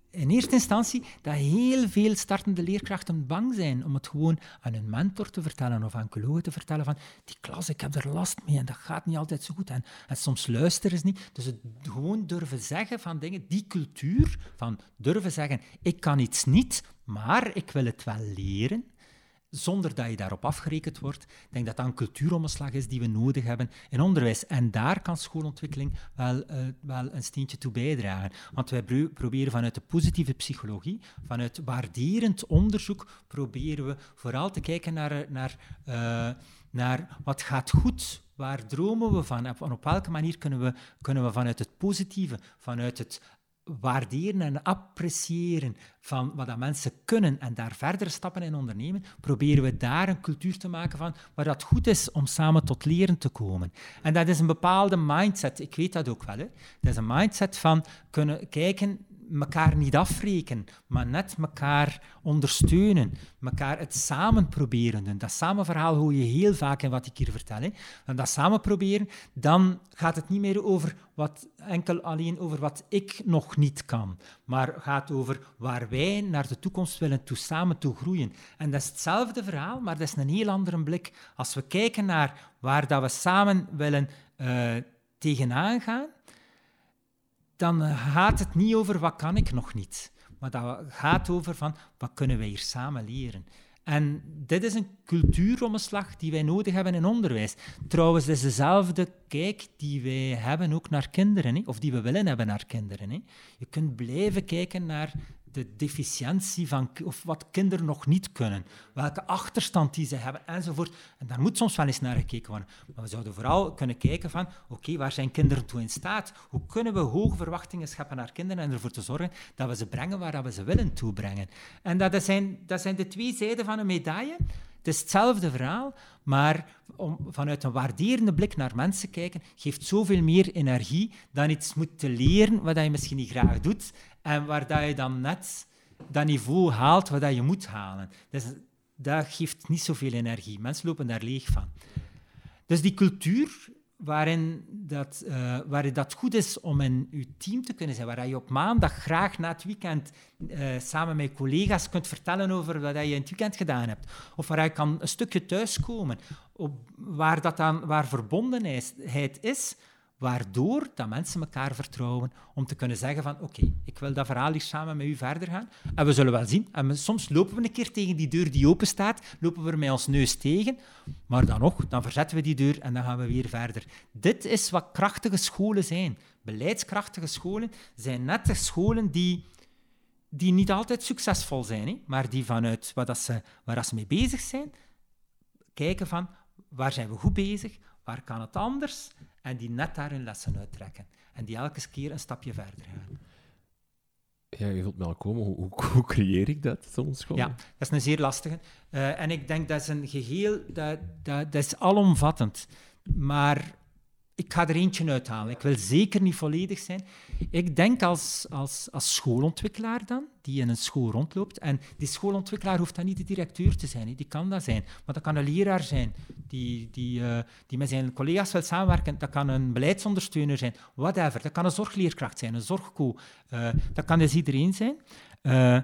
in eerste instantie dat heel veel startende leerkrachten bang zijn om het gewoon aan hun mentor te vertellen of aan collega's te vertellen van die klas, ik heb er last mee en dat gaat niet altijd zo goed. En, en soms luisteren ze niet. Dus het gewoon durven zeggen van dingen, die cultuur van durven zeggen, ik kan iets niet, maar ik wil het wel leren zonder dat je daarop afgerekend wordt. Ik denk dat dat een cultuuromslag is die we nodig hebben in onderwijs. En daar kan schoolontwikkeling wel, uh, wel een steentje toe bijdragen. Want wij proberen vanuit de positieve psychologie, vanuit waarderend onderzoek, proberen we vooral te kijken naar, naar, uh, naar wat gaat goed, Waar dromen we van? En op welke manier kunnen we, kunnen we vanuit het positieve, vanuit het waarderen en appreciëren van wat dat mensen kunnen en daar verder stappen in ondernemen, proberen we daar een cultuur te maken van waar dat goed is om samen tot leren te komen. En dat is een bepaalde mindset, ik weet dat ook wel. Dat is een mindset van kunnen kijken elkaar niet afrekenen, maar net elkaar ondersteunen, elkaar het samen proberen. Dat samen verhaal hoor je heel vaak in wat ik hier vertel. Hè. En dat samen proberen, dan gaat het niet meer over wat, enkel alleen over wat ik nog niet kan, maar gaat over waar wij naar de toekomst willen toe samen toe groeien. En dat is hetzelfde verhaal, maar dat is een heel andere blik. Als we kijken naar waar dat we samen willen uh, tegenaan gaan, dan gaat het niet over wat kan ik nog niet, maar dat gaat over van wat kunnen wij hier samen leren. En dit is een cultuuromslag die wij nodig hebben in onderwijs. Trouwens, het is dezelfde kijk die wij hebben ook naar kinderen, of die we willen hebben naar kinderen. Je kunt blijven kijken naar de deficiëntie van of wat kinderen nog niet kunnen, welke achterstand die ze hebben enzovoort. En daar moet soms wel eens naar gekeken worden. Maar we zouden vooral kunnen kijken van, oké, waar zijn kinderen toe in staat? Hoe kunnen we hoge verwachtingen scheppen naar kinderen en ervoor te zorgen dat we ze brengen waar we ze willen toebrengen? En dat zijn, dat zijn de twee zijden van een medaille. Het is hetzelfde verhaal, maar om vanuit een waarderende blik naar mensen kijken, geeft zoveel meer energie dan iets moet te leren wat je misschien niet graag doet en waar dat je dan net dat niveau haalt wat je moet halen. Dus dat geeft niet zoveel energie. Mensen lopen daar leeg van. Dus die cultuur waarin dat, uh, waarin dat goed is om in je team te kunnen zijn, waar je op maandag graag na het weekend uh, samen met collega's kunt vertellen over wat je in het weekend gedaan hebt, of waar je kan een stukje thuiskomen, op, waar, dat dan, waar verbondenheid is, waardoor dat mensen elkaar vertrouwen om te kunnen zeggen van oké, ik wil dat verhaal hier samen met u verder gaan. En we zullen wel zien. En soms lopen we een keer tegen die deur die open staat, lopen we er met ons neus tegen, maar dan nog, dan verzetten we die deur en dan gaan we weer verder. Dit is wat krachtige scholen zijn. Beleidskrachtige scholen zijn net de scholen die, die niet altijd succesvol zijn, hè, maar die vanuit wat dat ze, waar dat ze mee bezig zijn, kijken van waar zijn we goed bezig, waar kan het anders en die net daar hun lessen uittrekken. En die elke keer een stapje verder gaan. Ja, je wilt me al komen. Hoe, hoe, creëer ik dat, zo'n school? Ja, dat is een zeer lastige. Uh, en ik denk dat is een geheel, dat, dat, dat is alomvattend. Maar ik ga er eentje uithalen. Ik wil zeker niet volledig zijn. Ik denk als, als, als schoolontwikkelaar dan, die in een school rondloopt. En die schoolontwikkelaar hoeft dan niet de directeur te zijn, die kan dat zijn. Maar dat kan een leraar zijn die, die, uh, die met zijn collega's wil samenwerken. Dat kan een beleidsondersteuner zijn, whatever. Dat kan een zorgleerkracht zijn, een zorgco. Uh, dat kan dus iedereen zijn. Uh,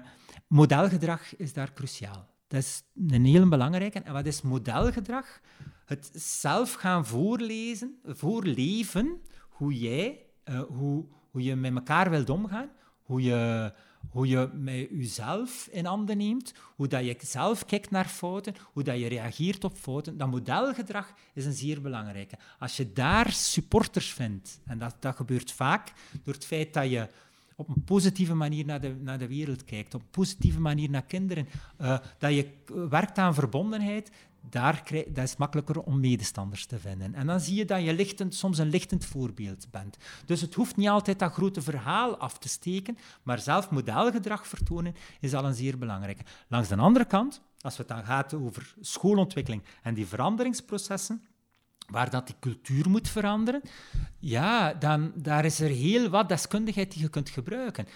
modelgedrag is daar cruciaal. Dat is een heel belangrijke. En wat is modelgedrag? Het zelf gaan voorlezen, voorleven, hoe jij, uh, hoe, hoe je met elkaar wilt omgaan, hoe je, hoe je met jezelf in handen neemt, hoe dat je zelf kijkt naar fouten, hoe dat je reageert op fouten. Dat modelgedrag is een zeer belangrijke. Als je daar supporters vindt, en dat, dat gebeurt vaak door het feit dat je op een positieve manier naar de, naar de wereld kijkt, op een positieve manier naar kinderen, uh, dat je werkt aan verbondenheid, daar krijg, dat is makkelijker om medestanders te vinden. En dan zie je dat je lichtend, soms een lichtend voorbeeld bent. Dus het hoeft niet altijd dat grote verhaal af te steken, maar zelf modelgedrag vertonen is al een zeer belangrijke. Langs de andere kant, als het dan gaat over schoolontwikkeling en die veranderingsprocessen, waar dat die cultuur moet veranderen, ja, dan daar is er heel wat deskundigheid die je kunt gebruiken.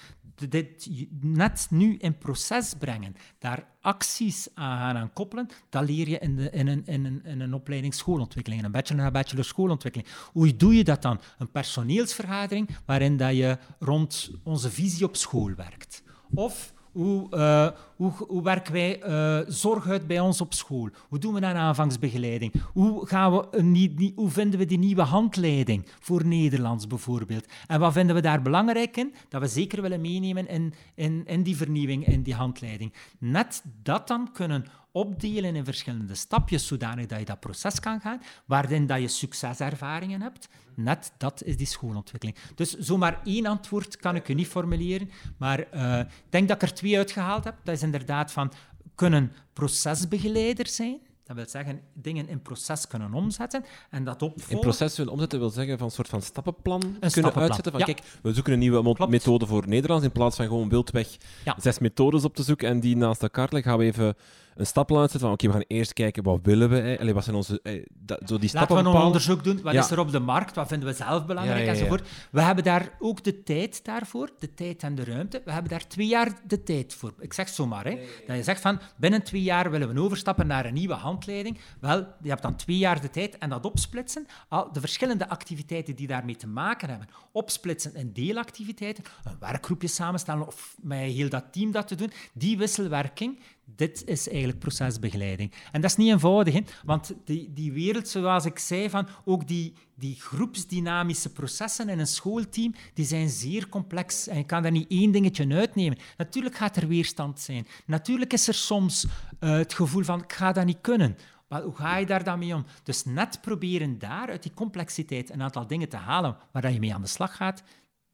Dit net nu in proces brengen, daar acties aan aan koppelen, dat leer je in, de, in, een, in, een, in een opleiding schoolontwikkeling, een bachelor naar bachelor schoolontwikkeling. Hoe doe je dat dan? Een personeelsvergadering waarin dat je rond onze visie op school werkt. Of hoe, uh, hoe, werken wij uh, zorg uit bij ons op school? Hoe doen we dan aanvangsbegeleiding? Hoe, gaan we een, hoe vinden we die nieuwe handleiding voor Nederlands bijvoorbeeld? En wat vinden we daar belangrijk in? Dat we zeker willen meenemen in, in, in die vernieuwing, in die handleiding. Net dat dan kunnen opdelen in verschillende stapjes, zodanig dat je dat proces kan gaan, waarin dat je succeservaringen hebt. Net dat is die schoolontwikkeling. Dus zomaar één antwoord kan ik je niet formuleren, maar uh, ik denk dat ik er twee uitgehaald heb. Dat is inderdaad van, kunnen procesbegeleider zijn, dat wil zeggen, dingen in proces kunnen omzetten en dat opvolgen. In proces willen omzetten wil zeggen van een soort van stappenplan een kunnen uitzetten. Van, Kijk, we zoeken een nieuwe methode voor Nederlands in plaats van gewoon wildweg ja. zes methodes op te zoeken en die naast elkaar leggen. Gaan we even een stappenplan uitzetten van oké, we gaan eerst kijken wat willen we. Eh, wat zijn onze... Eh, dat, zo die Laten we een onderzoek doen. Wat is er op de markt? Wat vinden we zelf belangrijk enzovoort. We hebben daar ook de tijd daarvoor, de tijd en de ruimte. We hebben daar twee jaar de tijd voor. Ik zeg zomaar, hè. dat je zegt van binnen twee jaar willen we overstappen naar een nieuwe handleiding. Wel, je hebt dan twee jaar de tijd en dat opsplitsen. Al de verschillende activiteiten die daarmee te maken hebben, opsplitsen in deelactiviteiten, een werkgroepje samenstellen of met heel dat team dat te doen. Die wisselwerking, dit is eigenlijk procesbegeleiding. En dat is niet eenvoudig, want die, die wereld, zoals ik zei, van ook die, die groepsdynamische processen in een schoolteam, die zijn zeer complex en je kan daar niet één dingetje uitnemen. Natuurlijk gaat er weerstand zijn. Natuurlijk is er soms uh, het gevoel van, ik ga dat niet kunnen. Maar hoe ga je daar dan mee om? Dus net proberen daar uit die complexiteit een aantal dingen te halen waar je mee aan de slag gaat,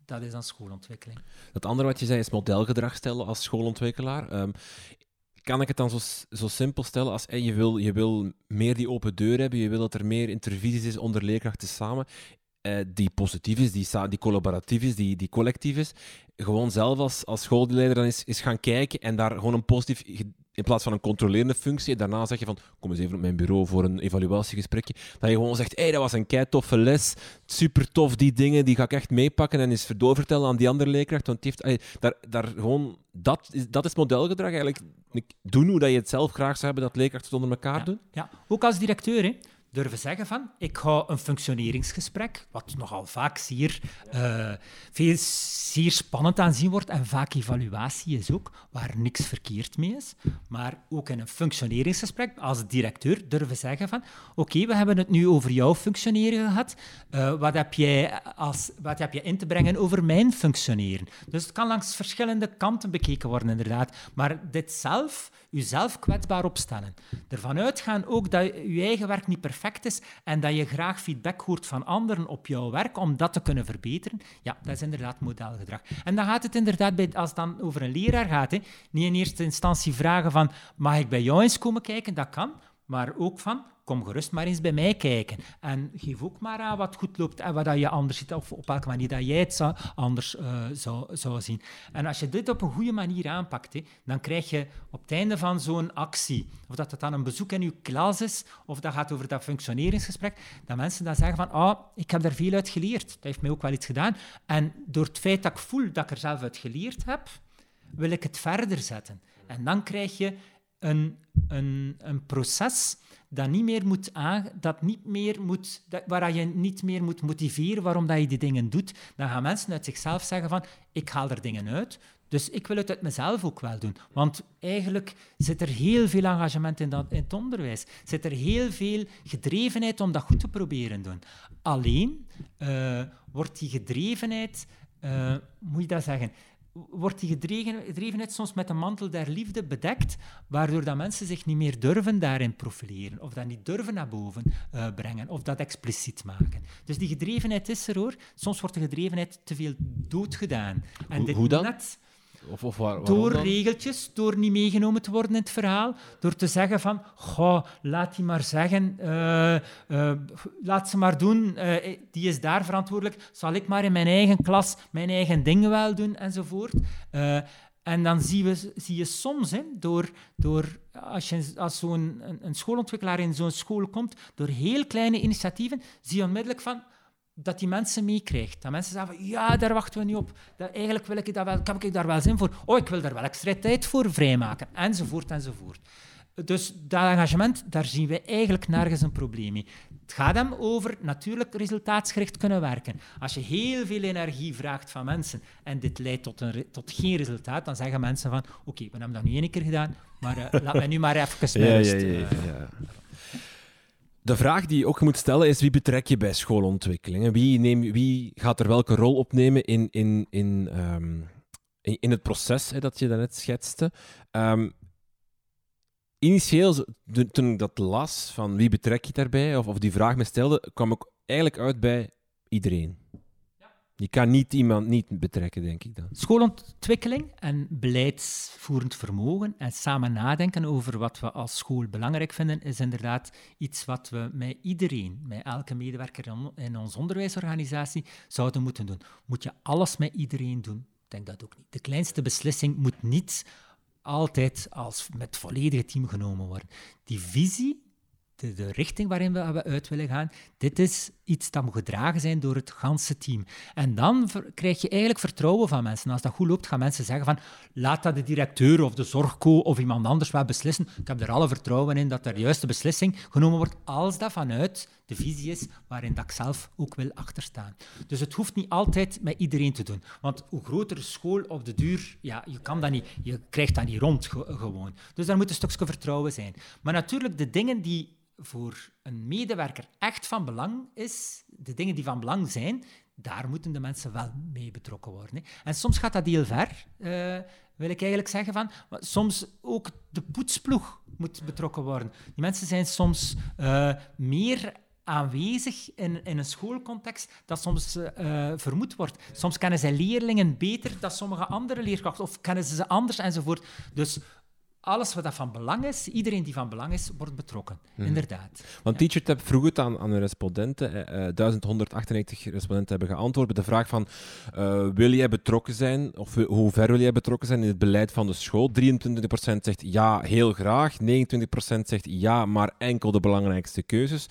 dat is dan schoolontwikkeling. Het andere wat je zei is modelgedrag stellen als schoolontwikkelaar. Um, kan ik het dan zo, zo simpel stellen als je, wil, je wil meer die open deur hebben, je wil dat er meer intervisies is onder leerkrachten samen, eh, die positief is, die, die collaboratief is, die, die collectief is. Gewoon zelf als, als schoolleider dan is, is gaan kijken en daar gewoon een positief in plaats van een controlerende functie, daarna zeg je van, kom eens even op mijn bureau voor een evaluatiegesprekje, dat je gewoon zegt, hé, hey, dat was een kei toffe les, super tof, die dingen, die ga ik echt meepakken en eens doorvertellen aan die andere leerkracht, want die heeft, daar, daar gewoon, dat is, dat is modelgedrag eigenlijk, doen hoe dat je het zelf graag zou hebben dat leerkrachten onder elkaar doen. Ja, ook als directeur, hè durven zeggen van ik ga een functioneringsgesprek, wat nogal vaak zeer, uh, veel, zeer spannend aanzien wordt en vaak evaluatie is ook, waar niks verkeerd mee is, maar ook in een functioneringsgesprek als directeur durven zeggen van oké, we hebben het nu over jouw functioneren gehad, uh, wat, heb jij als, wat heb je in te brengen over mijn functioneren? Dus het kan langs verschillende kanten bekeken worden inderdaad, maar dit zelf, jezelf kwetsbaar opstellen, ervan uitgaan ook dat je eigen werk niet perfect en dat je graag feedback hoort van anderen op jouw werk om dat te kunnen verbeteren, ja, dat is inderdaad modelgedrag. En dan gaat het inderdaad, bij, als het dan over een leraar gaat, hè, niet in eerste instantie vragen van mag ik bij jou eens komen kijken? Dat kan, maar ook van kom gerust maar eens bij mij kijken. En geef ook maar aan wat goed loopt en wat je anders ziet, of op welke manier dat jij het anders uh, zou, zou zien. En als je dit op een goede manier aanpakt, dan krijg je op het einde van zo'n actie, of dat het dan een bezoek in je klas is, of dat gaat over dat functioneringsgesprek, dat mensen dan zeggen van, oh, ik heb daar veel uit geleerd. Dat heeft mij ook wel iets gedaan. En door het feit dat ik voel dat ik er zelf uit geleerd heb, wil ik het verder zetten. En dan krijg je een, een, een proces dat niet meer moet aan, dat niet meer moet, dat, waar je niet meer moet motiveren waarom dat je die dingen doet, dan gaan mensen uit zichzelf zeggen van ik haal er dingen uit, dus ik wil het uit mezelf ook wel doen. Want eigenlijk zit er heel veel engagement in, dat, het onderwijs. Zit er heel veel gedrevenheid om dat goed te proberen doen. Alleen uh, wordt die gedrevenheid, uh, moet je dat zeggen, wordt die gedrevenheid soms met de mantel der liefde bedekt, waardoor dat mensen zich niet meer durven daarin profileren, of dat niet durven naar boven uh, brengen, of dat expliciet maken. Dus die gedrevenheid is er hoor. Soms wordt de gedrevenheid te veel doodgedaan. En dit hoe dan? Net, of, of waar, door regeltjes, door niet meegenomen te worden in het verhaal, door te zeggen van, goh, laat die maar zeggen, uh, uh, laat ze maar doen, uh, die is daar verantwoordelijk, zal ik maar in mijn eigen klas mijn eigen dingen wel doen, enzovoort. en dan zie, we, zie je soms, hè, door, door, als, je, als zo'n een, een schoolontwikkelaar in zo'n school komt, door heel kleine initiatieven, zie je onmiddellijk van, dat die mensen meekrijgt. Dat mensen zeggen van, ja, daar wachten we niet op. Dat, eigenlijk wil ik dat wel, heb ik daar wel zin voor. Oh, ik wil daar wel extra tijd voor vrijmaken. Enzovoort, enzovoort. Dus dat engagement, daar zien we eigenlijk nergens een probleem mee. Het gaat hem over natuurlijk resultaatsgericht kunnen werken. Als je heel veel energie vraagt van mensen en dit leidt tot, een, tot geen resultaat, dan zeggen mensen van oké, we hebben dat nu één keer gedaan, maar uh, laat mij nu maar even ja, ja, ja, ja, De vraag die je ook moet stellen is wie betrek je bij schoolontwikkelingen? Wie, neem, wie gaat er welke rol opnemen in, in, in, um, in, het proces hè, dat je daarnet schetste? Um, initieel, toen ik dat las, van wie betrek je daarbij, of, of die vraag me stelde, kwam ik eigenlijk uit bij iedereen. Je kan niet iemand niet betrekken, denk ik dan. Schoolontwikkeling en beleidsvoerend vermogen en samen nadenken over wat we als school belangrijk vinden, is inderdaad iets wat we met iedereen, met elke medewerker in onze onderwijsorganisatie, zouden moeten doen. Moet je alles met iedereen doen? Ik denk dat ook niet. De kleinste beslissing moet niet altijd als met volledige team genomen worden. Die visie, de, de richting waarin we uit willen gaan, dit is iets dat moet gedragen zijn door het ganse team. En dan krijg je eigenlijk vertrouwen van mensen. Als dat goed loopt, gaan mensen zeggen van laat dat de directeur of de zorgco of iemand anders wel beslissen. Ik heb er alle vertrouwen in dat er de juiste beslissing genomen wordt als dat vanuit de visie is waarin dat ik zelf ook wil achterstaan. Dus het hoeft niet altijd met iedereen te doen. Want hoe groter de school op de duur, ja, je, kan dat niet, je krijgt dat niet rond gewoon. Dus daar moet een stukje vertrouwen zijn. Maar natuurlijk, de dingen die voor een medewerker echt van belang is, de dingen die van belang zijn, daar moeten de mensen wel mee betrokken worden. Hè. En soms gaat dat heel ver, uh, wil ik eigenlijk zeggen. Van, soms ook de poetsploeg moet betrokken worden. Die mensen zijn soms uh, meer aanwezig in, in een schoolcontext dat soms uh, vermoed wordt. Soms kennen zij leerlingen beter dan sommige andere leerkrachten, of kennen ze ze anders enzovoort. Dus alles wat dat van belang is, iedereen die van belang is, wordt betrokken. Mhm. Inderdaad. Want ja. TeacherTap vroeg het aan, aan de respondenten. Eh, 1198 respondenten hebben geantwoord op de vraag van uh, wil jij betrokken zijn, of hoe ver wil jij betrokken zijn in het beleid van de school? 23% zegt ja, heel graag. 29% zegt ja, maar enkel de belangrijkste keuzes.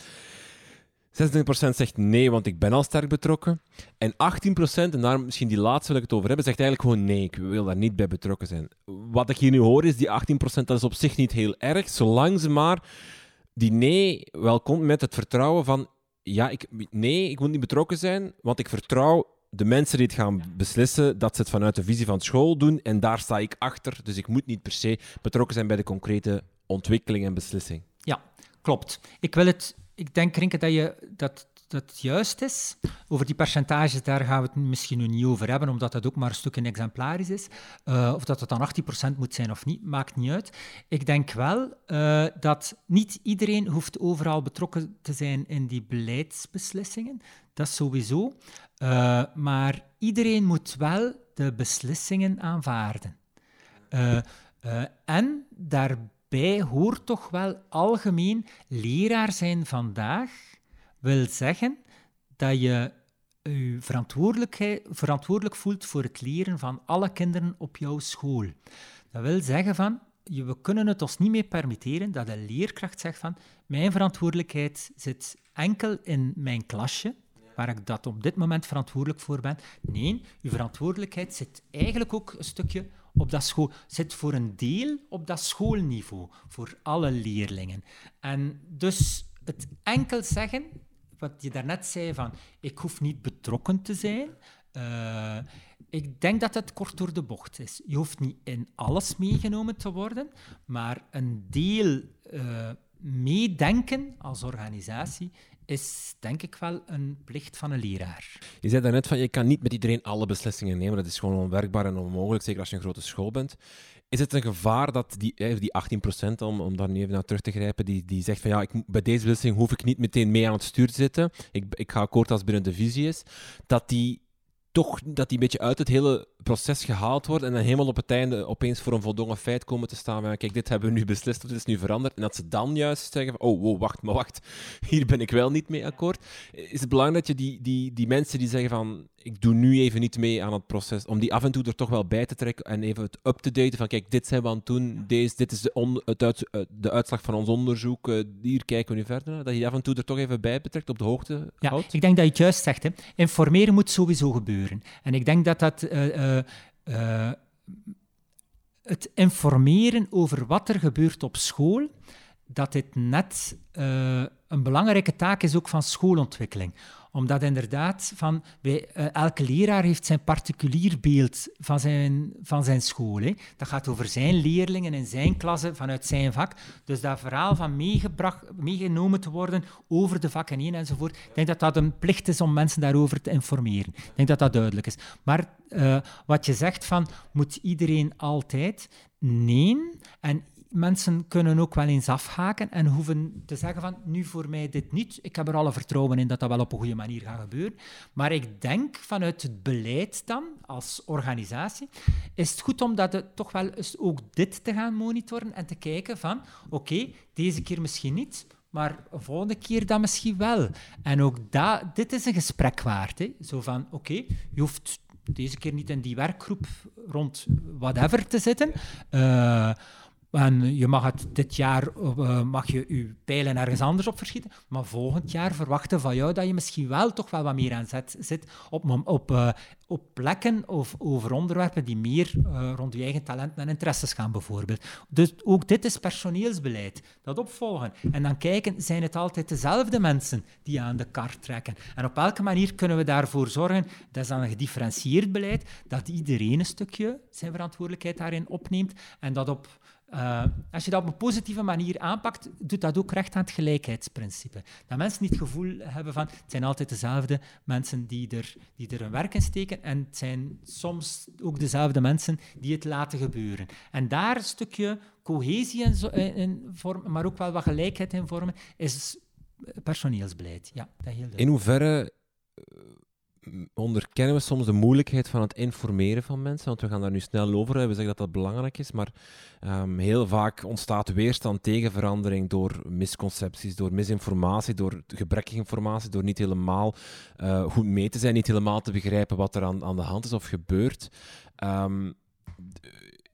26% zegt nee, want ik ben al sterk betrokken. En 18%, en daar misschien die laatste wil ik het over hebben, zegt eigenlijk gewoon nee, ik wil daar niet bij betrokken zijn. Wat ik hier nu hoor is, die 18% dat is op zich niet heel erg, zolang ze maar die nee wel komt met het vertrouwen van ja, ik, nee, ik wil niet betrokken zijn, want ik vertrouw de mensen die het gaan beslissen, dat ze het vanuit de visie van school doen en daar sta ik achter. Dus ik moet niet per se betrokken zijn bij de concrete ontwikkeling en beslissing. Ja, klopt. Ik wil het ik denk, Rinke, dat, je, dat dat juist is. Over die percentages, daar gaan we het misschien nu niet over hebben, omdat dat ook maar een stuk in exemplarisch is. Uh, of dat het dan 18% moet zijn of niet, maakt niet uit. Ik denk wel uh, dat niet iedereen hoeft overal betrokken te zijn in die beleidsbeslissingen. Dat sowieso. Uh, maar iedereen moet wel de beslissingen aanvaarden. en daarbij bij hoort toch wel algemeen leraar zijn vandaag wil zeggen dat je je verantwoordelijk voelt voor het leren van alle kinderen op jouw school. Dat wil zeggen van, we kunnen het ons niet meer permitteren dat een leerkracht zegt van, mijn verantwoordelijkheid zit enkel in mijn klasje, waar ik dat op dit moment verantwoordelijk voor ben. Nee, uw verantwoordelijkheid zit eigenlijk ook een stukje op dat school, zit voor een deel op dat schoolniveau, voor alle leerlingen. En dus het enkel zeggen, wat je daarnet zei van, ik hoef niet betrokken te zijn, uh, ik denk dat het kort door de bocht is. Je hoeft niet in alles meegenomen te worden, maar een deel uh, meedenken als organisatie is denk ik wel een plicht van een leraar. Je zei daarnet van je kan niet met iedereen alle beslissingen nemen. Dat is gewoon onwerkbaar en onmogelijk, zeker als je een grote school bent. Is het een gevaar dat die, die 18%, om, om daar nu even naar terug te grijpen, die, die zegt van ja, ik, bij deze beslissing hoef ik niet meteen mee aan het stuur te zitten. Ik, ik ga akkoord als binnen de visie is. Dat die toch dat die een beetje uit het hele proces gehaald wordt en dan helemaal op het einde opeens voor een voldongen feit komen te staan. Van, kijk, dit hebben we nu beslist of dit is nu veranderd. En dat ze dan juist zeggen van, oh, wow, wacht, maar wacht, hier ben ik wel niet mee akkoord. Is het belangrijk dat je die, die, die mensen die zeggen van, ik doe nu even niet mee aan het proces, om die af en toe er toch wel bij te trekken en even het up te daten van, kijk, dit zijn we aan het doen, deze, dit is de, on, het uit, eh, de uitslag van ons onderzoek, uh, hier kijken we nu verder naar. Dat je die af en toe er toch even bij betrekt, op de hoogte ja, houdt. ik denk dat je het juist zegt. Hè. Informeren moet sowieso gebeuren. En ik denk dat dat... Uh, uh, het informeren over wat er gebeurt op school, dat dit net een belangrijke taak is ook van schoolontwikkeling omdat inderdaad, van, uh, elke leraar heeft zijn particulier beeld van zijn, van zijn school. Hè. Dat gaat over zijn leerlingen in zijn klasse, vanuit zijn vak. Dus dat verhaal van meegebracht, meegenomen te worden over de vakken heen enzovoort. Ik denk dat dat een plicht is om mensen daarover te informeren. Ik denk dat dat duidelijk is. Maar uh, wat je zegt van, moet iedereen altijd? Nee. En mensen kunnen ook wel eens afhaken en hoeven te zeggen van nu voor mij dit niet. Ik heb er alle vertrouwen in dat dat wel op een goede manier gaat gebeuren. Maar ik denk vanuit het beleid dan, als organisatie, is het goed om dat toch wel eens ook dit te gaan monitoren en te kijken van oké, deze keer misschien niet, maar de volgende keer dan misschien wel. En ook dat, dit is een gesprek waard. Hè? Zo van oké, je hoeft deze keer niet in die werkgroep rond whatever te zitten. Uh, en je mag het dit jaar uh, mag je, je pijlen ergens anders op verschieten, maar volgend jaar verwachten van jou dat je misschien wel toch wel wat meer aan zet, zit op, op, uh, op plekken of over onderwerpen die meer rond je eigen talenten en interesses gaan, bijvoorbeeld. Dus ook dit is personeelsbeleid. Dat opvolgen. En dan kijken, zijn het altijd dezelfde mensen die aan de kar trekken? En op welke manier kunnen we daarvoor zorgen, dat is dan een gedifferentieerd beleid, dat iedereen een stukje zijn verantwoordelijkheid daarin opneemt en dat op uh, als je dat op een positieve manier aanpakt, doet dat ook recht aan het gelijkheidsprincipe. Dat mensen niet het gevoel hebben van het zijn altijd dezelfde mensen die er, die er hun werk in steken en het zijn soms ook dezelfde mensen die het laten gebeuren. En daar een stukje cohesie in, in vormen, maar ook wel wat gelijkheid in vormen, is personeelsbeleid. Ja, dat heel in hoeverre onderkennen we soms de moeilijkheid van het informeren van mensen, want we gaan daar nu snel over. We zeggen dat dat belangrijk is, maar um, heel vaak ontstaat weerstand tegen verandering door misconcepties, door misinformatie, door gebrekkige informatie, door niet helemaal uh, goed mee te zijn, niet helemaal te begrijpen wat er aan, aan de hand is of gebeurt. Um,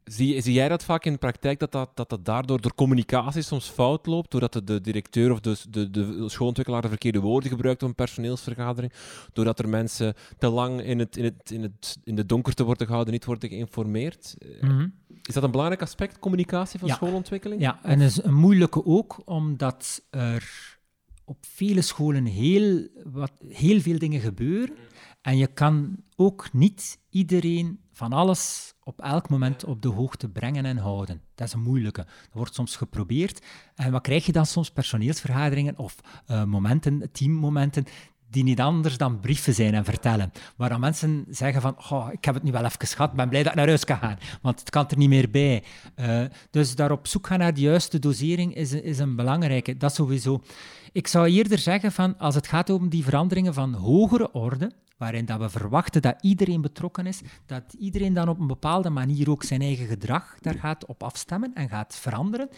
Zie, zie jij dat vaak in de praktijk, dat dat, dat, dat daardoor door communicatie soms fout loopt, doordat de, de directeur of de, de, de schoolontwikkelaar de verkeerde woorden gebruikt op een personeelsvergadering, doordat er mensen te lang in, het, in, het, in, het, in de donkerte worden gehouden, niet worden geïnformeerd? Mhm. Is dat een belangrijk aspect, communicatie van schoolontwikkeling? Ja, en is een moeilijke ook, omdat er op vele scholen heel, wat, heel veel dingen gebeuren. En je kan ook niet iedereen van alles op elk moment op de hoogte brengen en houden. Dat is een moeilijke. Dat wordt soms geprobeerd. En wat krijg je dan soms? Personeelsvergaderingen of uh, momenten, teammomenten, die niet anders dan brieven zijn en vertellen. Waar mensen zeggen van, ik heb het nu wel even gehad, ben blij dat ik naar huis kan gaan, want het kan er niet meer bij. Uh, dus daar op zoek gaan naar de juiste dosering is, is een belangrijke. Dat sowieso. Ik zou eerder zeggen van, als het gaat om die veranderingen van hogere orde, waarin dat we verwachten dat iedereen betrokken is, dat iedereen dan op een bepaalde manier ook zijn eigen gedrag daar gaat op afstemmen en gaat veranderen,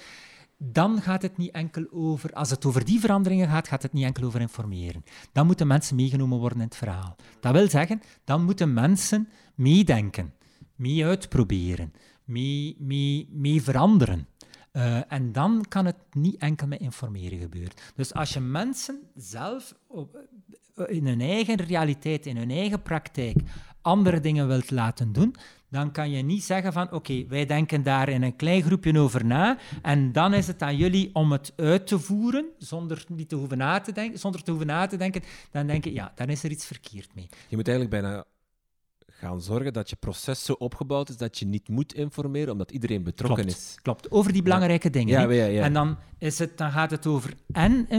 dan gaat het niet enkel over, als het over die veranderingen gaat, gaat het niet enkel over informeren. Dan moeten mensen meegenomen worden in het verhaal. Dat wil zeggen, dan moeten mensen meedenken, mee uitproberen, mee, mee, mee veranderen. Uh, en dan kan het niet enkel met informeren gebeuren. Dus als je mensen zelf op, eh, in hun eigen realiteit, in hun eigen praktijk, andere dingen wilt laten doen, dan kan je niet zeggen van oké, wij denken daar in een klein groepje over na en dan is het aan jullie om het uit te voeren zonder, niet te hoeven na te denken, zonder te hoeven na te denken. Dan denk je, ja, dan is er iets verkeerd mee. Je moet eigenlijk bijna gaan zorgen dat je proces zo opgebouwd is dat je niet moet informeren, omdat iedereen betrokken is. Klopt, over die belangrijke dingen. Ja, ja, en dan, is het, dan gaat het over en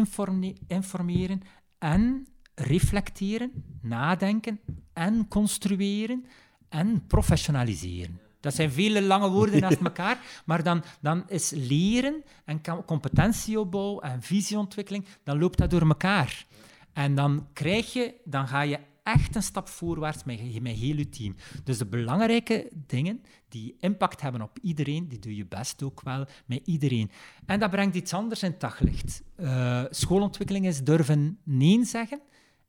informeren en reflecteren, nadenken en construeren en professionaliseren. Dat zijn vele lange woorden naast elkaar, maar dan, dan is leren en competentieopbouw en visieontwikkeling, dan loopt dat door elkaar. En dan krijg je, dan ga je echt een stap voorwaarts met, met heel je team. Dus de belangrijke dingen die impact hebben op iedereen, die doe je best ook wel met iedereen. En dat brengt iets anders in daglicht. Uh, schoolontwikkeling is durven nee zeggen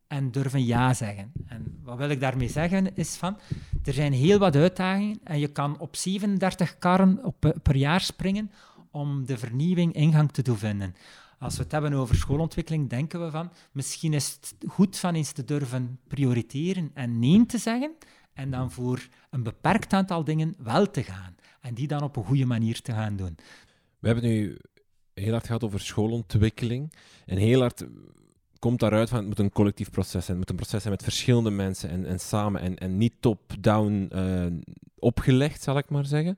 en durven ja zeggen. En wat wil ik daarmee zeggen is van, er zijn heel wat uitdagingen en je kan op 37 karren op, per jaar springen om de vernieuwing ingang te doen vinden. Als we het hebben over schoolontwikkeling, denken we van, misschien is het goed van eens te durven prioriteren en nee te zeggen en dan voor een beperkt aantal dingen wel te gaan. En die dan op een goede manier te gaan doen. We hebben nu heel hard gehad over schoolontwikkeling. En heel hard komt daaruit van het moet een collectief proces zijn. Het moet een proces zijn met verschillende mensen en, en samen. En, en niet top-down uh, opgelegd, zal ik maar zeggen.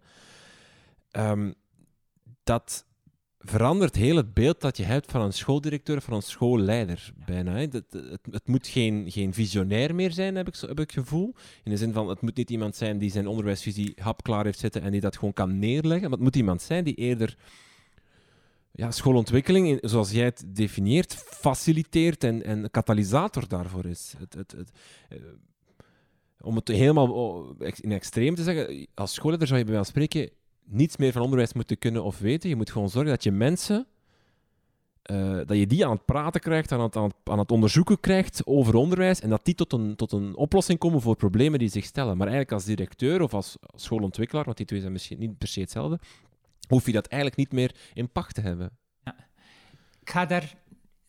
Um, dat verandert heel het beeld dat je hebt van een schooldirecteur, van een schoolleider bijna. Het, het, moet geen, geen visionair meer zijn, heb ik, heb ik het gevoel. In de zin van, het moet niet iemand zijn die zijn onderwijsvisie hapklaar heeft zitten en die dat gewoon kan neerleggen. Maar het moet iemand zijn die eerder ja, schoolontwikkeling, zoals jij het definieert, faciliteert en, en katalysator daarvoor is. Het, het, uh, om het helemaal oh, in extreem te zeggen, als schoolleider zou je bij mij spreken niets meer van onderwijs moeten kunnen of weten. Je moet gewoon zorgen dat je mensen, uh, dat je die aan het praten krijgt, aan het, aan, het, aan het onderzoeken krijgt over onderwijs en dat die tot een, tot een oplossing komen voor problemen die zich stellen. Maar eigenlijk als directeur of als schoolontwikkelaar, want die twee zijn misschien niet per se hetzelfde, hoef je dat eigenlijk niet meer in pacht te hebben. Ja. Ik ga daar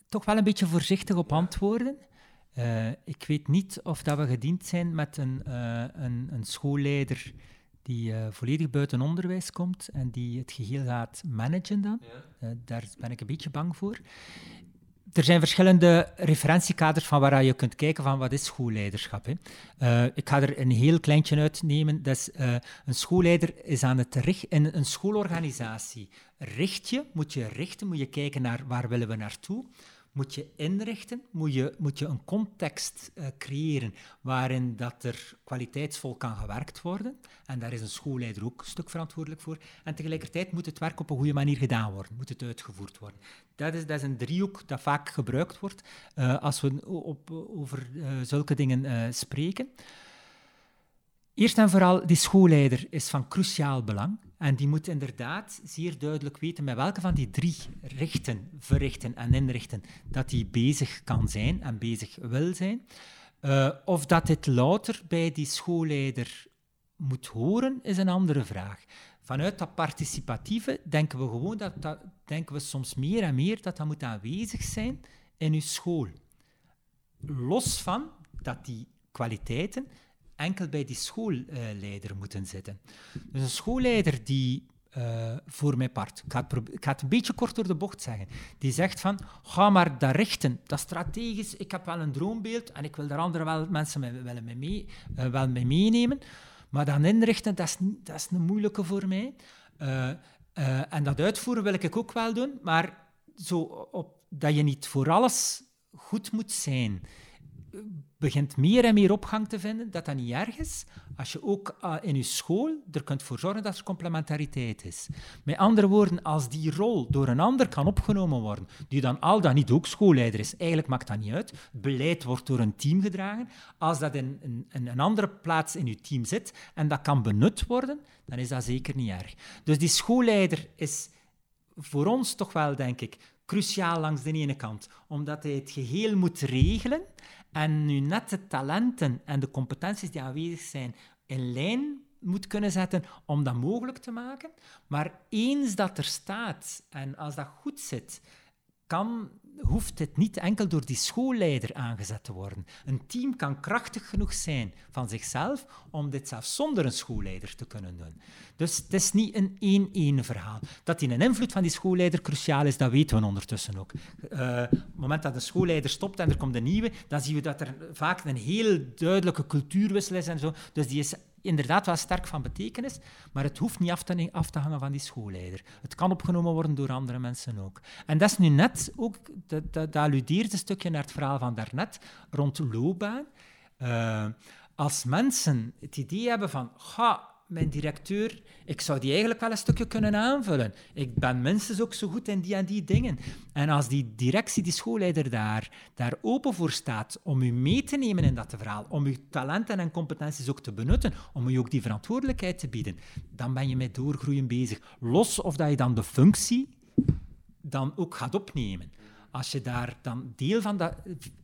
toch wel een beetje voorzichtig op antwoorden. Uh, ik weet niet of dat we gediend zijn met een, uh, een, een schoolleider die uh, volledig buiten onderwijs komt en die het geheel gaat managen dan. Ja. daar ben ik een beetje bang voor. Er zijn verschillende referentiekaders van waar je kunt kijken van wat is schoolleiderschap. Hè. Uh, ik ga er een heel kleintje uitnemen. Dat is, een schoolleider is aan het richten... In een schoolorganisatie richt je, moet je richten, moet je kijken naar waar willen we naartoe moet je inrichten, moet je, moet je een context uh, creëren waarin dat er kwaliteitsvol kan gewerkt worden. En daar is een schoolleider ook een stuk verantwoordelijk voor. En tegelijkertijd moet het werk op een goede manier gedaan worden, moet het uitgevoerd worden. Dat is, dat is een driehoek dat vaak gebruikt wordt uh, als we op, over uh, zulke dingen spreken. Eerst en vooral, die schoolleider is van cruciaal belang. En die moet inderdaad zeer duidelijk weten met welke van die drie richten, verrichten en inrichten dat hij bezig kan zijn en bezig wil zijn. Uh, of dat dit louter bij die schoolleider moet horen, is een andere vraag. Vanuit dat participatieve denken we gewoon dat, dat denken we soms meer en meer dat dat moet aanwezig zijn in uw school. Los van dat die kwaliteiten enkel bij die schoolleider moeten zitten. Dus een schoolleider die uh, voor mijn part, ik ga, het een beetje kort door de bocht zeggen, die zegt van, ga maar dat richten, dat strategisch, ik heb wel een droombeeld en ik wil daar andere wel, mensen mee, wel, mee, uh, wel mee meenemen, maar dan inrichten, dat is, dat is een moeilijke voor mij. Uh, en dat uitvoeren wil ik ook wel doen, maar zo op, dat je niet voor alles goed moet zijn begint meer en meer opgang te vinden dat dat niet erg is als je ook uh, in je school er kunt voor zorgen dat er complementariteit is. Met andere woorden, als die rol door een ander kan opgenomen worden, die dan al dan niet ook schoolleider is, eigenlijk maakt dat niet uit. Beleid wordt door een team gedragen. Als dat in, in een andere plaats in je team zit en dat kan benut worden, dan is dat zeker niet erg. Dus die schoolleider is voor ons toch wel, denk ik, cruciaal langs de ene kant, omdat hij het geheel moet regelen en nu net de talenten en de competenties die aanwezig zijn in lijn moet kunnen zetten om dat mogelijk te maken. Maar eens dat er staat en als dat goed zit, kan, hoeft het niet enkel door die schoolleider aangezet te worden. Een team kan krachtig genoeg zijn van zichzelf om dit zelfs zonder een schoolleider te kunnen doen. Dus het is niet een één-één verhaal. Dat die een invloed van die schoolleider cruciaal is, dat weten we ondertussen ook. Uh, op het moment dat een schoolleider stopt en er komt een nieuwe, dan zien we dat er vaak een heel duidelijke cultuurwissel is en zo. Dus die is inderdaad wel sterk van betekenis, maar het hoeft niet af te, hangen van die schoolleider. Het kan opgenomen worden door andere mensen ook. En dat is nu net ook, dat, dat, dat alludeert een stukje naar het verhaal van daarnet, rond loopbaan. Uh, als mensen het idee hebben van, ga, mijn directeur, ik zou die eigenlijk wel een stukje kunnen aanvullen. Ik ben minstens ook zo goed in die en die dingen. En als die directie, die schoolleider daar, daar open voor staat om u mee te nemen in dat verhaal, om uw talenten en competenties ook te benutten, om u ook die verantwoordelijkheid te bieden, dan ben je met doorgroeien bezig. Los of dat je dan de functie dan ook gaat opnemen als je daar dan deel van dat,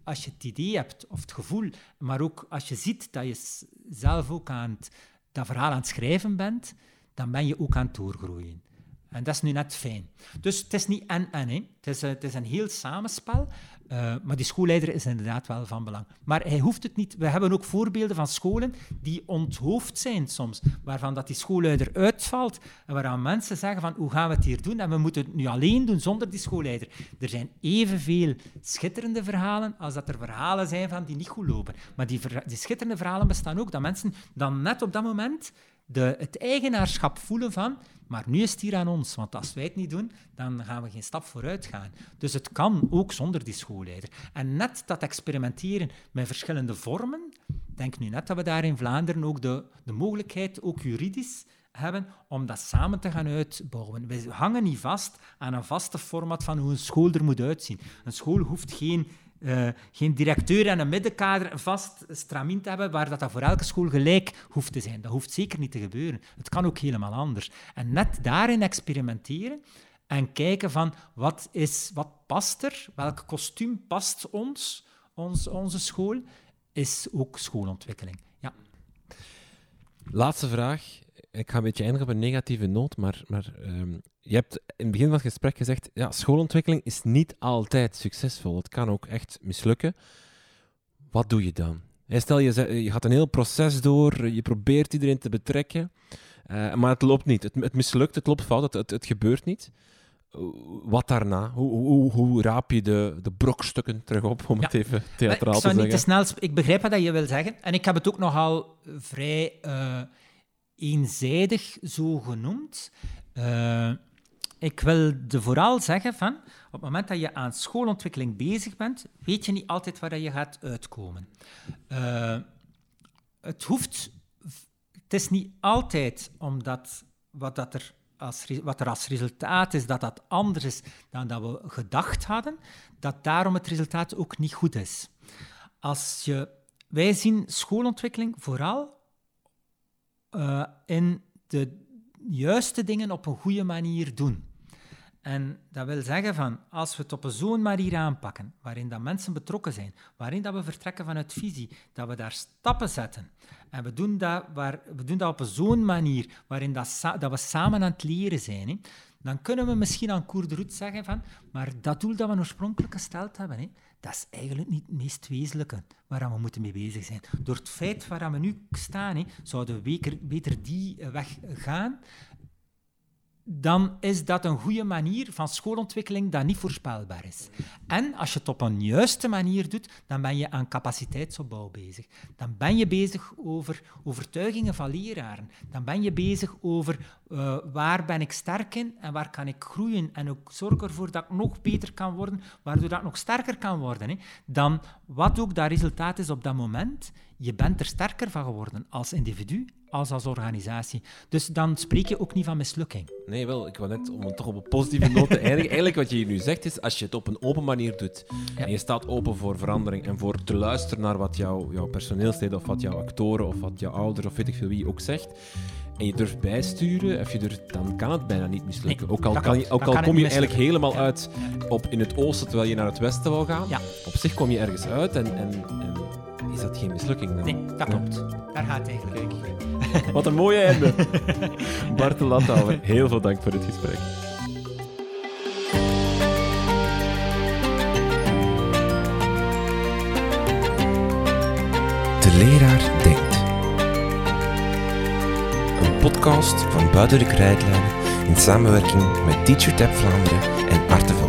als je het idee hebt of het gevoel, maar ook als je ziet dat je zelf ook aan het dat verhaal aan het schrijven bent, dan ben je ook aan het doorgroeien. En dat is nu net fijn. Dus het is niet en-en. Het, het is een heel samenspel. Uh, maar die schoolleider is inderdaad wel van belang. Maar hij hoeft het niet. We hebben ook voorbeelden van scholen die onthoofd zijn soms, waarvan dat die schoolleider uitvalt en waaraan mensen zeggen van hoe gaan we het hier doen en we moeten het nu alleen doen zonder die schoolleider. Er zijn evenveel schitterende verhalen als dat er verhalen zijn van die niet goed lopen. Maar die, die schitterende verhalen bestaan ook dat mensen dan net op dat moment de, het eigenaarschap voelen van, maar nu is het hier aan ons, want als wij het niet doen, dan gaan we geen stap vooruit gaan. Dus het kan ook zonder die schoolleider. En net dat experimenteren met verschillende vormen, denk nu net dat we daar in Vlaanderen ook de, de mogelijkheid, ook juridisch, hebben om dat samen te gaan uitbouwen. We hangen niet vast aan een vaste format van hoe een school er moet uitzien. Een school hoeft geen uh, geen directeur en een middenkader vast stramien te hebben waar dat, dat voor elke school gelijk hoeft te zijn. Dat hoeft zeker niet te gebeuren. Het kan ook helemaal anders. En net daarin experimenteren en kijken van wat, is, wat past er, welk kostuum past ons, ons, onze school, is ook schoolontwikkeling. Ja. Laatste vraag. Ik ga een beetje eindigen op een negatieve noot, maar, maar um, je hebt in het begin van het gesprek gezegd, ja, schoolontwikkeling is niet altijd succesvol. Het kan ook echt mislukken. Wat doe je dan? Stel, je, je gaat een heel proces door, je probeert iedereen te betrekken, uh, maar het loopt niet. Het, het, mislukt, het loopt fout, het, het, het gebeurt niet. Wat daarna? Hoe, hoe, hoe, raap je de, de brokstukken terug op, om het even theatraal te zeggen? Niet te snel, ik begrijp wat je wil zeggen. En ik heb het ook nogal vrij uh, eenzijdig zo genoemd. Uh, ik wil vooral zeggen van, op het moment dat je aan schoolontwikkeling bezig bent, weet je niet altijd waar je gaat uitkomen. Uh, het hoeft, het is niet altijd omdat wat, dat er als, wat er als resultaat is, dat dat anders is dan dat we gedacht hadden, dat daarom het resultaat ook niet goed is. Als je, wij zien schoolontwikkeling vooral uh, in de juiste dingen op een goede manier doen. En dat wil zeggen van, als we het op zo'n manier aanpakken, waarin dat mensen betrokken zijn, waarin dat we vertrekken vanuit visie, dat we daar stappen zetten, en we doen dat, waar, we doen dat op zo'n manier waarin dat, dat we samen aan het leren zijn, dan kunnen we misschien aan Koer de Roet zeggen van, maar dat doel dat we oorspronkelijk gesteld hebben, hè, dat is eigenlijk niet het meest wezenlijke waar we moeten mee bezig zijn. Door het feit waar we nu staan, zouden we beter die weg gaan dan is dat een goede manier van schoolontwikkeling dat niet voorspelbaar is. En als je het op een juiste manier doet, dan ben je aan capaciteitsopbouw bezig. Dan ben je bezig over overtuigingen van leraren. Dan ben je bezig over uh, waar ben ik sterk in en waar kan ik groeien. En ook zorg ervoor dat ik nog beter kan worden, waardoor dat nog sterker kan worden. Hè. Dan wat ook dat resultaat is op dat moment, je bent er sterker van geworden als individu als als organisatie. Dus dan spreek je ook niet van mislukking. Nee, wel, ik wou net, om het toch op een positieve noot te eindigen, eigenlijk wat je hier nu zegt is, als je het op een open manier doet, en je staat open voor verandering en voor te luisteren naar wat jouw, jouw personeelsleden of wat jouw actoren of wat jouw ouders of weet ik veel wie ook zegt, en je durft bijsturen, of je durft, dan kan het bijna niet mislukken. ook al, kan je, ook al kom je eigenlijk helemaal uit op in het oosten terwijl je naar het westen wil gaan. Ja. Op zich kom je ergens uit en, en, en is dat geen mislukking dan? Nee, dat klopt. Daar gaat het eigenlijk. Wat een mooie einde. Bart de Landhouwer, heel veel dank voor dit gesprek. De leraar denkt. Een podcast van Buiten de Krijtlijnen in samenwerking met TeacherTap Vlaanderen en Hogeschool.